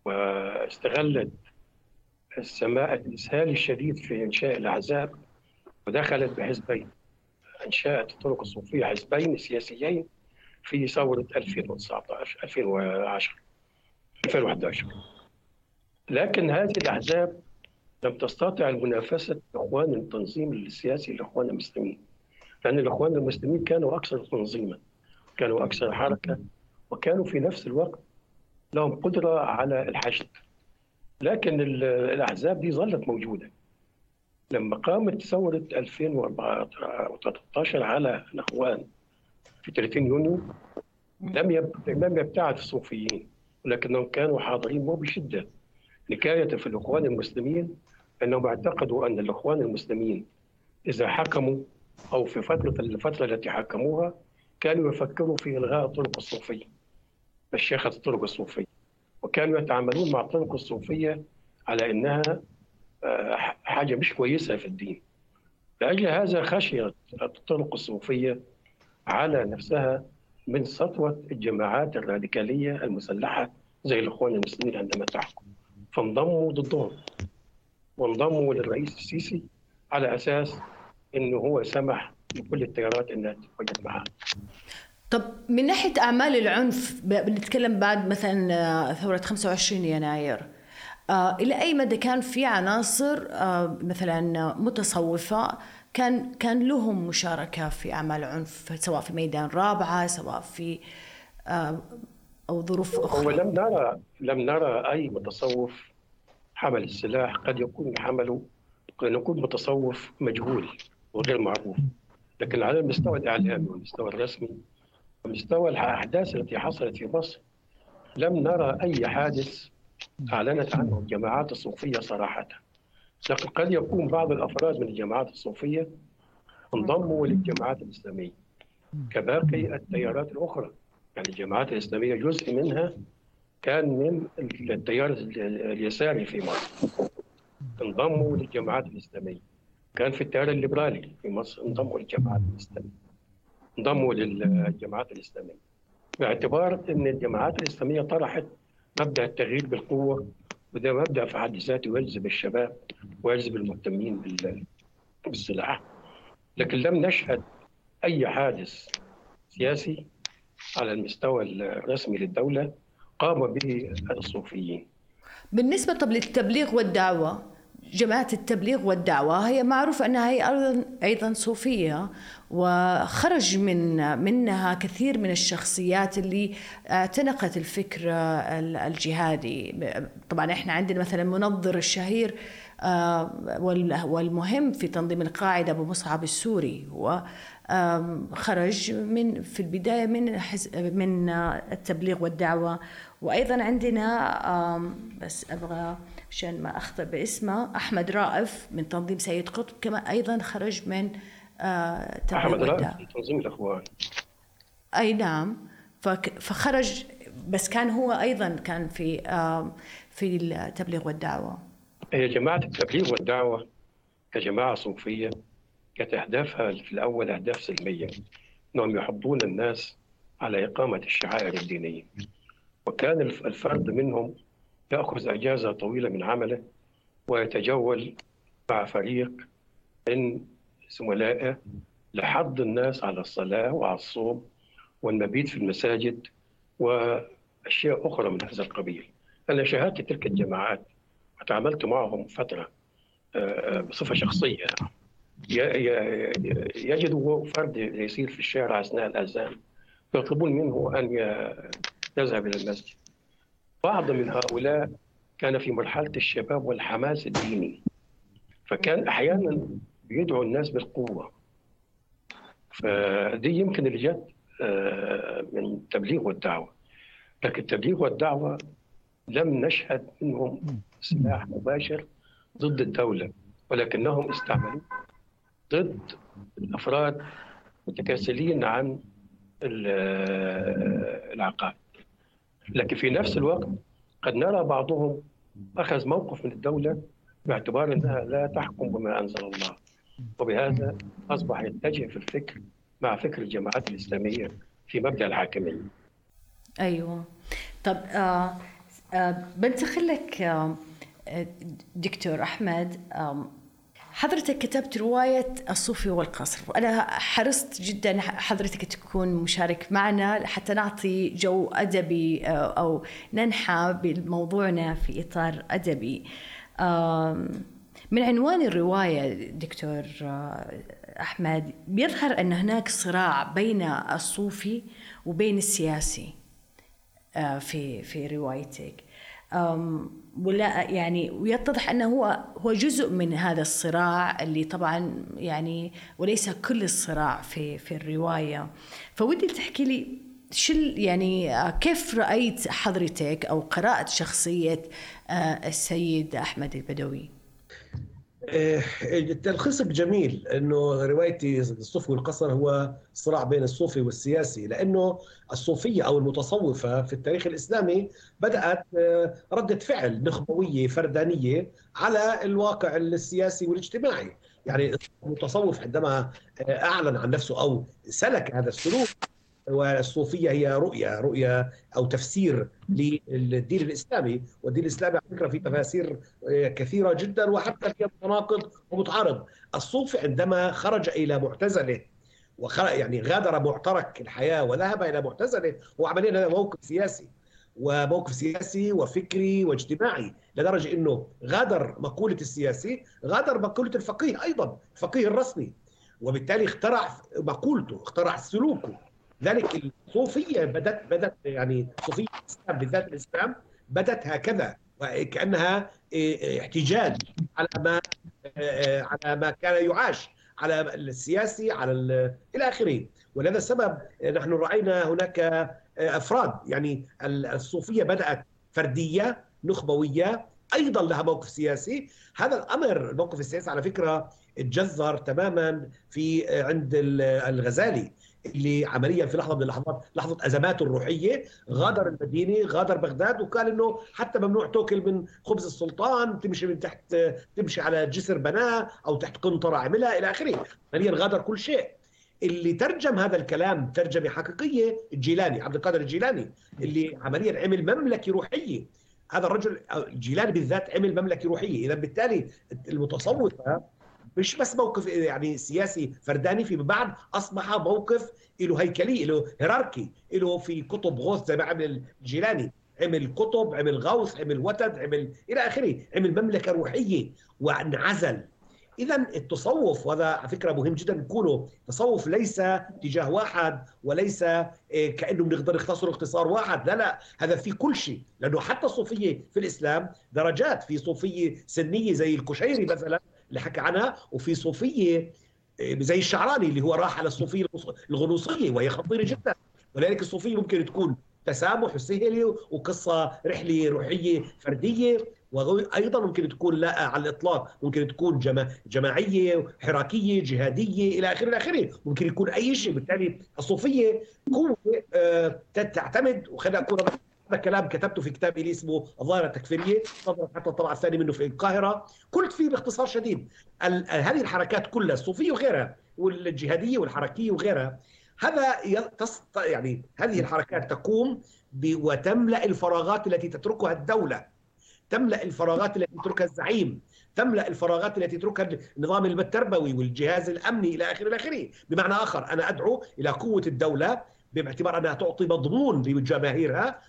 واستغلت السماء الإسهال الشديد في إنشاء الأحزاب ودخلت بحزبين. أنشأت الطرق الصوفية حزبين سياسيين في ثورة 2019 2010 2011 لكن هذه الأحزاب لم تستطع المنافسة إخوان التنظيم السياسي للإخوان المسلمين لأن الإخوان المسلمين كانوا أكثر تنظيما كانوا أكثر حركة وكانوا في نفس الوقت لهم قدرة على الحشد. لكن الأحزاب دي ظلت موجودة. لما قامت ثورة 2013 على الإخوان في 30 يونيو لم لم يبتعد الصوفيين ولكنهم كانوا حاضرين وبشدة نكاية في الإخوان المسلمين أنهم اعتقدوا أن الإخوان المسلمين إذا حكموا أو في فترة الفترة التي حكموها كانوا يفكروا في إلغاء الطرق الصوفية مشيخة الطرق الصوفية وكانوا يتعاملون مع الطرق الصوفية على أنها آه، حاجة مش كويسة في الدين. لأجل هذا خشيت الطرق الصوفية على نفسها من سطوة الجماعات الراديكالية المسلحة زي الإخوان المسلمين عندما تحكم فانضموا ضدهم. وانضموا للرئيس السيسي على أساس أنه هو سمح لكل التيارات أنها تتواجد معه طب من ناحية أعمال العنف بنتكلم بعد مثلا آه، ثورة 25 يناير آه إلى أي مدى كان في عناصر آه مثلا متصوفة كان كان لهم مشاركة في أعمال عنف سواء في ميدان رابعة سواء في آه أو ظروف أخرى؟ هو لم نرى لم نرى أي متصوف حمل السلاح قد يكون حمله قد يكون متصوف مجهول وغير معروف. لكن على المستوى الإعلامي والمستوى الرسمي ومستوى الأحداث التي حصلت في مصر لم نرى أي حادث أعلنت عنه الجماعات الصوفية صراحة. لكن قد يكون بعض الأفراد من الجماعات الصوفية انضموا للجماعات الإسلامية كباقي التيارات الأخرى. يعني الجماعات الإسلامية جزء منها كان من التيار اليساري في مصر. انضموا للجماعات الإسلامية. كان في التيار الليبرالي في مصر انضموا للجماعات الإسلامية. انضموا للجماعات الإسلامية. باعتبار أن الجماعات الإسلامية طرحت مبدأ التغيير بالقوة وده مبدأ في حد ذاته يجذب الشباب ويجذب المهتمين بالسلاح. لكن لم نشهد أي حادث سياسي على المستوى الرسمي للدولة قام به الصوفيين. بالنسبة طب للتبليغ والدعوة جماعة التبليغ والدعوة هي معروف أنها هي أيضا أيضا صوفية وخرج من منها كثير من الشخصيات اللي اعتنقت الفكر الجهادي. طبعا إحنا عندنا مثلا المنظر الشهير آه، والمهم في تنظيم القاعدة أبو مصعب السوري خرج من في البداية من من التبليغ والدعوة وأيضا عندنا بس أبغى عشان ما أخطئ باسمه أحمد رائف من تنظيم سيد قطب كما أيضا خرج من آه، أحمد رائف من تنظيم الأخوان. أي نعم. فخرج بس كان هو أيضا كان في في التبليغ والدعوة. هي جماعة التبليغ والدعوة كجماعة صوفية كانت أهدافها في الأول أهداف سلمية أنهم يحضون الناس على إقامة الشعائر الدينية. وكان الفرد منهم يأخذ أجازة طويلة من عمله ويتجول مع فريق من زملائه لحض الناس على الصلاة وعلى الصوم والمبيت في المساجد أشياء أخرى من هذا القبيل. أنا شاهدت تلك الجماعات وتعاملت معهم فترة آه، بصفة شخصية. يجد فرد يسير في الشارع أثناء الأذان يطلبون منه أن يذهب إلى المسجد. بعض من هؤلاء كان في مرحلة الشباب والحماس الديني فكان أحيانا بيدعو الناس بالقوة. فدي يمكن اللي جت آه، من التبليغ والدعوة. لكن التبليغ والدعوة لم نشهد منهم سلاح مباشر ضد الدولة ولكنهم استعملوه ضد الأفراد متكاسلين عن العقائد. لكن في نفس الوقت قد نرى بعضهم أخذ موقف من الدولة باعتبار أنها لا تحكم بما أنزل الله. وبهذا أصبح يتجه في الفكر مع فكر الجماعات الإسلامية في مبدأ الحاكمية. أيوة. طب آه آه بنتقل لك آه دكتور أحمد حضرتك كتبت رواية الصوفي والقصر وأنا حرصت جدا حضرتك تكون مشارك معنا حتى نعطي جو أدبي أو ننحى بموضوعنا في إطار أدبي. من عنوان الرواية دكتور أحمد بيظهر أن هناك صراع بين الصوفي وبين السياسي في في روايتك. ولا يعني ويتضح أنه هو هو جزء من هذا الصراع اللي طبعا يعني وليس كل الصراع في في الرواية. فودي تحكي لي شو يعني كيف رأيت حضرتك أو قرات شخصية السيد أحمد البدوي؟ تلخيصك جميل إنه روايتي الصوفي والقصر هو صراع بين الصوفي والسياسي لأنه الصوفية أو المتصوفة في التاريخ الإسلامي بدأت ردة فعل نخبوية فردانية على الواقع السياسي والاجتماعي. يعني المتصوف عندما أعلن عن نفسه أو سلك هذا السلوك والصوفية هي رؤية رؤية أو تفسير للدين الإسلامي. والدين الإسلامي على فكرة فيه تفاسير كثيرة جدا وحتى فيها متناقض ومتعارض الصوفي عندما خرج إلى معتزله وخرج يعني غادر معترك الحياة وذهب إلى معتزله هو عمليا هذا موقف سياسي وموقف سياسي وفكري واجتماعي لدرجة أنه غادر مقولة السياسي غادر مقولة الفقيه أيضا الفقيه الرسمي. وبالتالي اخترع مقولته اخترع سلوكه. ذلك الصوفية بدات بدات يعني صوفية الإسلام بالذات الإسلام بدات هكذا كانها احتجاج على ما على ما كان يعاش على السياسي على إلى آخره. ولهذا السبب نحن رأينا هناك أفراد. يعني الصوفية بدأت فردية نخبوية. أيضا لها موقف سياسي. هذا الأمر الموقف السياسي على فكرة اتجذر تماما في عند الغزالي. اللي عمليا في لحظة من اللحظات لحظة أزماته الروحية غادر المدينة غادر بغداد وقال إنه حتى ممنوع تاكل من خبز السلطان تمشي من تحت تمشي على جسر بناه أو تحت قنطرة عملها إلى آخره. عمليا غادر كل شيء. اللي ترجم هذا الكلام ترجمة حقيقية الجيلاني عبد القادر الجيلاني اللي عمليا عمل مملكة روحية. هذا الرجل الجيلاني بالذات عمل مملكة روحية. اذا بالتالي المتصوفة مش بس موقف يعني سياسي فرداني فيما بعد أصبح موقف له هيكلي له هيراركي له في كتب غوث زي ما عمل الجيلاني. عمل كتب عمل غوث عمل وتد عمل إلى آخره. عمل مملكة روحية وانعزل. إذا التصوف وهذا على فكرة مهم جدا نقوله التصوف ليس اتجاه واحد وليس كأنه بنقدر نختصره اختصار واحد. لا لا هذا في كل شيء. لأنه حتى الصوفية في الإسلام درجات. في صوفية سنية زي الكشيري مثلا اللي حكى عنها. وفي صوفية زي الشعراني اللي هو راح على الصوفية الغنوصية وهي خطيرة جدا. ولذلك الصوفية ممكن تكون تسامح وسهلة وقصة رحلة روحية فردية. وأيضا ممكن تكون لا على الإطلاق ممكن تكون جما جماعية حراكية جهادية إلى آخره إلى آخره. ممكن يكون أي شيء. بالتالي الصوفية قوة تعتمد. وخلينا اكون هذا كلام كتبته في كتاب لي اسمه الظاهره التكفيريه صدرت حتى الطبعه الثانية منه في القاهرة. قلت فيه باختصار شديد هذه الحركات كلها الصوفية وغيرها والجهادية والحركية وغيرها هذا يعني هذه الحركات تقوم وتملأ الفراغات التي تتركها الدولة. تملأ الفراغات التي يتركها الزعيم. تملأ الفراغات التي يتركها النظام التربوي والجهاز الأمني إلى اخره إلى آخره. بمعنى آخر أنا أدعو إلى قوة الدولة بإعتبار أنها تعطي مضمون لجماهيرها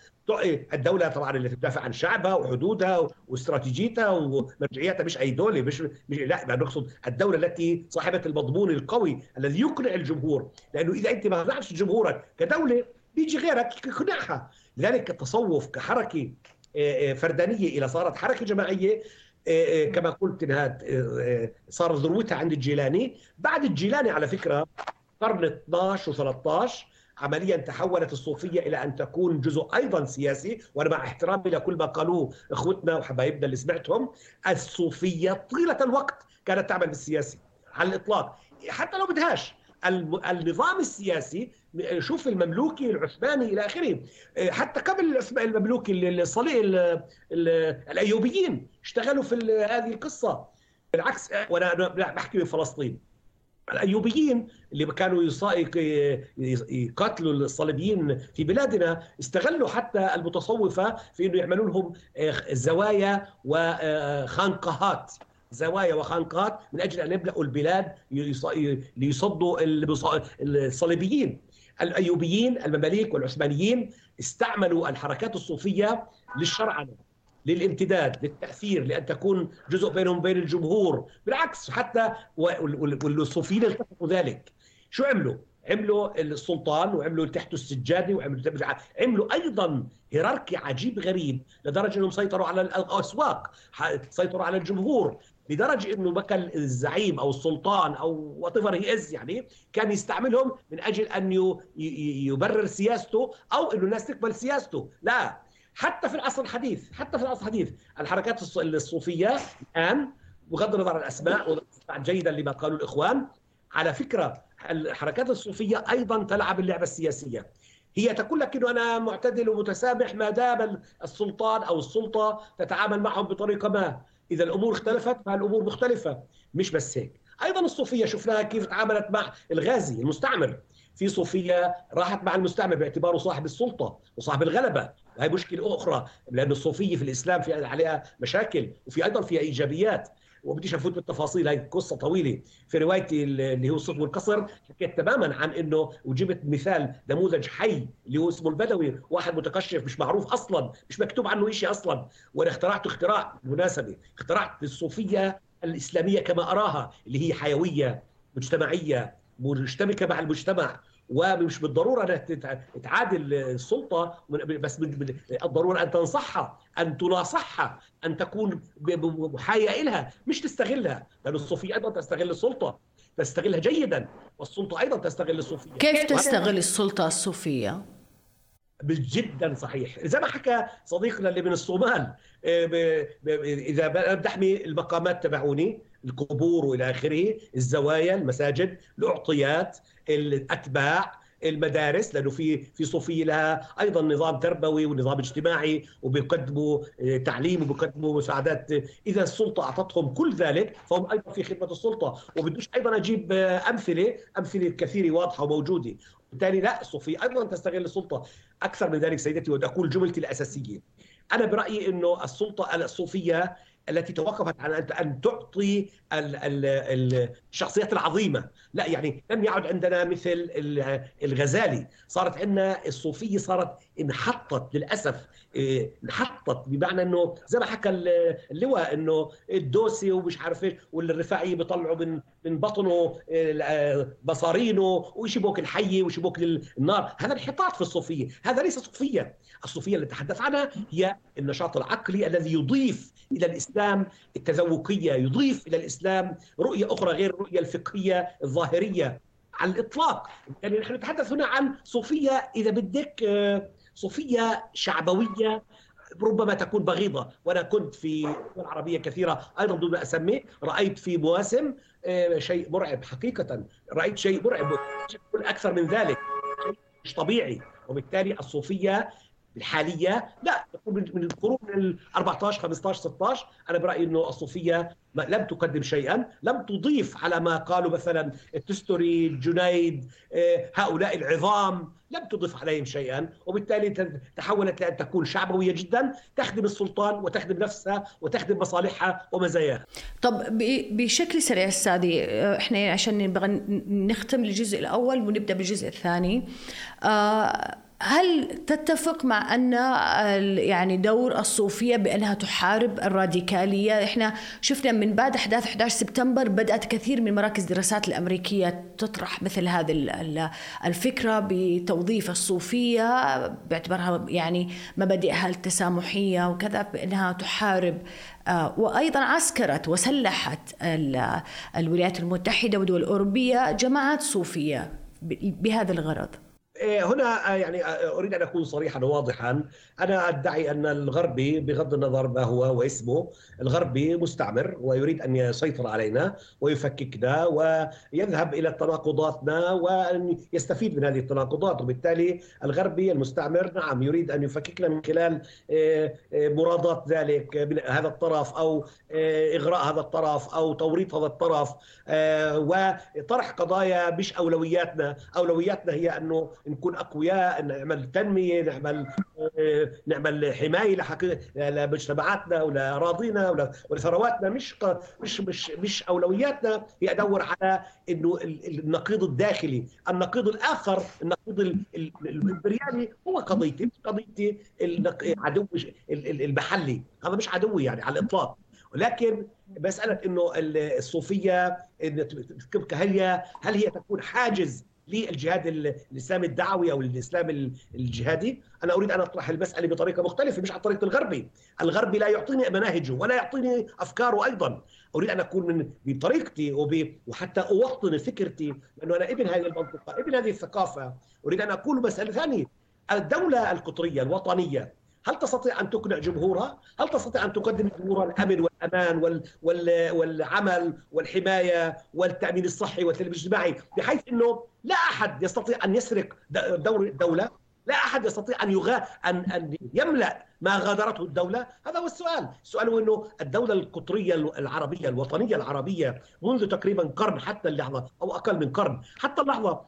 الدولة طبعا اللي تدافع عن شعبها وحدودها واستراتيجيتها ومرجعيتها مش اي دوله مش, مش لا نقصد الدولة التي صاحبة المضمون القوي الذي يقنع الجمهور. لأنه إذا أنت ما اقنعتش جمهورك كدولة بيجي غيرك يقنعها. لذلك التصوف كحركة آه، آه، فردانية إلى صارت حركة جماعية آه، كما قلت إنها صار ذروتها عند الجيلاني. بعد الجيلاني على فكرة قرن 12 و13 عمليا تحولت الصوفية إلى أن تكون جزء أيضا سياسي وأنا مع احترامي لكل ما قالوه إخوتنا وحبايبنا اللي سمعتهم الصوفية طيلة الوقت كانت تعمل بالسياسي على الإطلاق. حتى لو بدهاش النظام السياسي شوف المملوكي العثماني إلى آخره. حتى قبل المملوكي الصلي الأيوبيين اشتغلوا في هذه القصة. بالعكس وأنا بحكي من فلسطين الأيوبيين اللي كانوا يقاتلوا الصليبيين في بلادنا استغلوا حتى المتصوفة في إنه يعملوا لهم آه، زوايا وخانقهات زوايا وخانقات من أجل أن يملأوا البلاد ليصدوا الصليبيين. الأيوبيين المماليك والعثمانيين استعملوا الحركات الصوفية للشرعنه للامتداد للتأثير لأن تكون جزء بينهم وبين الجمهور. بالعكس حتى والصوفيين التقطوا ذلك. شو عملوا؟ عملوا السلطان وعملوا تحته السجاده وعملوا عملوا أيضا hierarchy عجيب غريب لدرجة أنهم سيطروا على الأسواق سيطروا على الجمهور. لدرجة أنه بقى الزعيم أو السلطان أو what he is يعني كان يستعملهم من أجل أن يبرر سياسته أو إنه الناس تقبل سياسته. لا. حتى في العصر الحديث حتى في العصر الحديث. الحركات الصوفية الآن بغض النظر عن الأسماء جيدا لما قالوا الإخوان على فكرة الحركات الصوفية أيضا تلعب اللعبة السياسية. هي تقول لك إنه أنا معتدل ومتسامح ما دام السلطان أو السلطة تتعامل معهم بطريقة ما. إذا الأمور اختلفت فالأمور مختلفة. مش بس هيك. أيضا الصوفية شفناها كيف تعاملت مع الغازي المستعمر. في صوفية راحت مع المستعمر باعتباره صاحب السلطة وصاحب الغلبة. وهي مشكلة أخرى لأن الصوفية في الإسلام في عليها مشاكل وفي أيضا فيها إيجابيات. وبديش أفوت بالتفاصيل هي قصة طويلة. في روايتي اللي هو الصف والقصر حكيت تماما عن إنه وجبت مثال نموذج حي اللي هو اسمه البدوي واحد متقشف مش معروف أصلا مش مكتوب عنه شيء أصلا. وأنا اخترعته اختراع بالمناسبه اخترعت الصوفية الإسلامية كما أراها اللي هي حيوية مجتمعية مشتبكه مع المجتمع. ومش بالضرورة انها تعادل السلطة بس الضرورة أن تنصحها أن تناصحها أن تكون محاية لها مش تستغلها. لأن الصوفية أيضا تستغل السلطة تستغلها جيدا والسلطة أيضا تستغل الصوفية. كيف تستغل السلطة الصوفية؟ جدا صحيح. زي ما حكى صديقنا اللي من الصومال آه، إذا بحمي المقامات تبعوني. القبور والى آخره الزوايا المساجد الأعطيات الأتباع المدارس لأنه في في صوفية لها أيضا نظام تربوي ونظام اجتماعي وبيقدموا آه، تعليم وبيقدموا مساعدات. اذا السلطة أعطتهم كل ذلك فهم أيضا في خدمة السلطة. وبدوش أيضا أجيب آه، أمثلة أمثلة كثيرة واضحة وموجودة. بالتالي لا الصوفية أيضا تستغل السلطة أكثر من ذلك سيدتي وأقول جملتي الأساسية. أنا برأيي إنه السلطة الصوفية التي توقفت على ان تعطي الشخصيات العظيمة. لا يعني لم يعد عندنا مثل الغزالي. صارت عندنا الصوفية صارت انحطت للأسف إيه، انحطت بمعنى إنه زي ما حكى اللواء إنه الدوسي ومش عارف إيش والرفاعي بيطلعوا من من بطنه بصارينه ويشبك الحية ويشبك النار هذا انحطاط في الصوفية. هذا ليس صوفية. الصوفية اللي تحدث عنها هي النشاط العقلي الذي يضيف إلى الإسلام التذوقية يضيف إلى الإسلام رؤية أخرى غير الرؤية الفقهية الظاهرية. على الإطلاق. يعني نحن نتحدث هنا عن صوفية إذا بدك آه، صوفية شعبوية ربما تكون بغيضة. وأنا كنت في دول عربية كثيرة أيضا دون أسمي رأيت في مواسم آه، شيء مرعب. حقيقة رأيت شيء مرعب أكثر من ذلك شيء مش طبيعي. وبالتالي الصوفية الحالية لا من القرون ال 14 15 16 أنا برأيي إنه الصوفية لم تقدم شيئا لم تضيف على ما قالوا مثلا التستوري جنيد آه، هؤلاء العظام لم تضف عليهم شيئا وبالتالي تحولت لأن تكون شعبوية جدا تخدم السلطان وتخدم نفسها وتخدم مصالحها ومزاياها. طب بشكل سريع أستاذي آه، إحنا عشان نختم الجزء الأول ونبدأ بالجزء الثاني آه هل تتفق مع أن يعني دور الصوفية بأنها تحارب الراديكالية؟ إحنا شفنا من بعد أحداث 11 سبتمبر بدأت كثير من مراكز الدراسات الأمريكية تطرح مثل هذه الفكرة بتوظيف الصوفية باعتبارها يعني مبادئها التسامحية وكذا بأنها تحارب آه، وأيضا عسكرت وسلحت الولايات المتحدة والدول الأوروبية جماعات صوفية بهذا الغرض. إيه، هنا آه، يعني آه، أريد أن أكون صريحا وواضحا أنا أدعي أن الغربي بغض النظر ما هو واسمه الغربي مستعمر ويريد أن يسيطر علينا ويفككنا ويذهب إلى تناقضاتنا وأن يستفيد من هذه التناقضات. وبالتالي الغربي المستعمر نعم يريد أن يفككنا من خلال آه، مرادات ذلك من هذا الطرف أو إغراء هذا الطرف أو توريط هذا الطرف وطرح قضايا مش أولوياتنا. أولوياتنا هي أنه نكون أقوياء نعمل تنمية نعمل آه، نعمل حماية لمجتمعاتنا ولاراضينا ولثرواتنا مش مش مش مش أولوياتنا. هي أدور على إنه النقيض الداخلي، النقيض الآخر النقيض الامبريالي هو قضيتي مش قضيتي العدو المحلي، هذا مش عدوي يعني على الإطلاق. ولكن مسألة إنه الصوفية هل هي هل هي تكون حاجز للجهاد الإسلامي الدعوي أو الإسلام الجهادي. أنا أريد أن أطرح المسألة بطريقة مختلفة مش على طريقة الغربي. الغربي لا يعطيني مناهجه ولا يعطيني أفكاره أيضا. أريد أن أكون من بطريقتي وب... وحتى أوطن فكرتي لأنه أنا ابن هذه المنطقة ابن هذه الثقافة. أريد أن أقول مسألة ثانية. الدولة القطرية الوطنية هل تستطيع أن تقنع جمهورها؟ هل تستطيع أن تقدم لجمهورها الأمن والأمان وال وال والعمل والحماية والتأمين الصحي والتامين الاجتماعي بحيث إنه لا أحد يستطيع أن يسرق دور الدولة لا أحد يستطيع أن يغا ان أن يملأ ما غادرته الدولة، هذا هو السؤال، السؤال هو إنه الدولة القطرية العربية الوطنية العربية منذ تقريبا قرن حتى اللحظة أو أقل من قرن، حتى اللحظة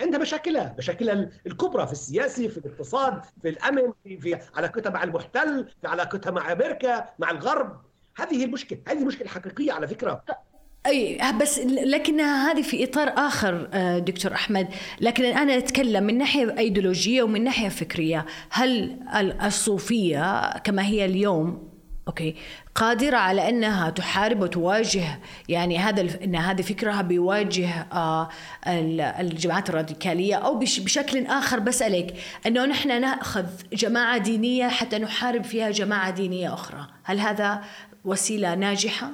عندها مشاكلها مشاكلها الكبرى في السياسي في الاقتصاد في الأمن في, في علاقتها مع المحتل في علاقتها مع أمريكا مع الغرب. هذه المشكلة هذه مشكله حقيقيه على فكرة. أي بس لكنها هذه في إطار آخر آه، دكتور أحمد. لكن أنا أتكلم من ناحية أيديولوجية ومن ناحية فكرية. هل الصوفية كما هي اليوم أوكي. قادرة على أنها تحارب وتواجه يعني هذا إن هذه فكرها بيواجه آه الجماعات الراديكالية أو بشكل آخر بسالك إنه نحن نأخذ جماعة دينية حتى نحارب فيها جماعة دينية أخرى، هل هذا وسيلة ناجحة؟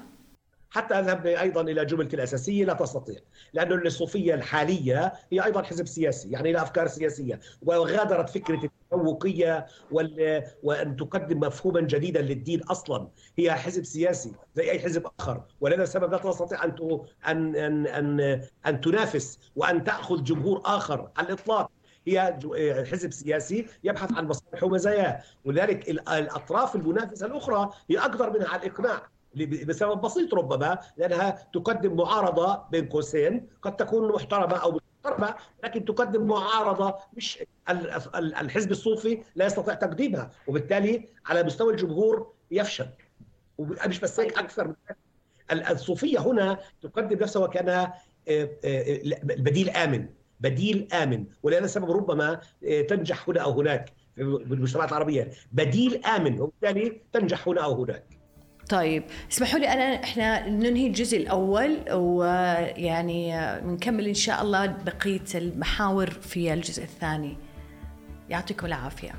حتى أذهب أيضا إلى جملتي الأساسية لا تستطيع. لأنه الصوفية الحالية هي أيضا حزب سياسي يعني لها أفكار سياسية. وغادرت فكرة التفوقية وال... وأن تقدم مفهوما جديدا للدين أصلا. هي حزب سياسي زي أي حزب آخر. ولهذا السبب لا تستطيع ت... ان ان ان, أن تنافس وأن تأخذ جمهور آخر. على الإطلاق هي حزب سياسي يبحث عن مصالحه ومزاياه. ولذلك الأطراف المنافسة الأخرى هي أقدر منها. على الإقناع بسبب بسيط ربما لأنها تقدم معارضة بين قوسين قد تكون محترمة أو محترمة لكن تقدم معارضة مش الحزب الصوفي لا يستطيع تقديمها وبالتالي على مستوى الجمهور يفشل. ومش بس هيك أكثر من الصوفية هنا تقدم نفسها وكأنها آه، آه، بديل آمن بديل آمن. ولهذا السبب ربما آه، تنجح هنا أو هناك في المجتمعات العربية. بديل آمن وبالتالي تنجح هنا أو هناك. طيب اسمحوا لي أنا إحنا ننهي الجزء الأول ويعني نكمل إن شاء الله بقية المحاور في الجزء الثاني. يعطيكم العافية.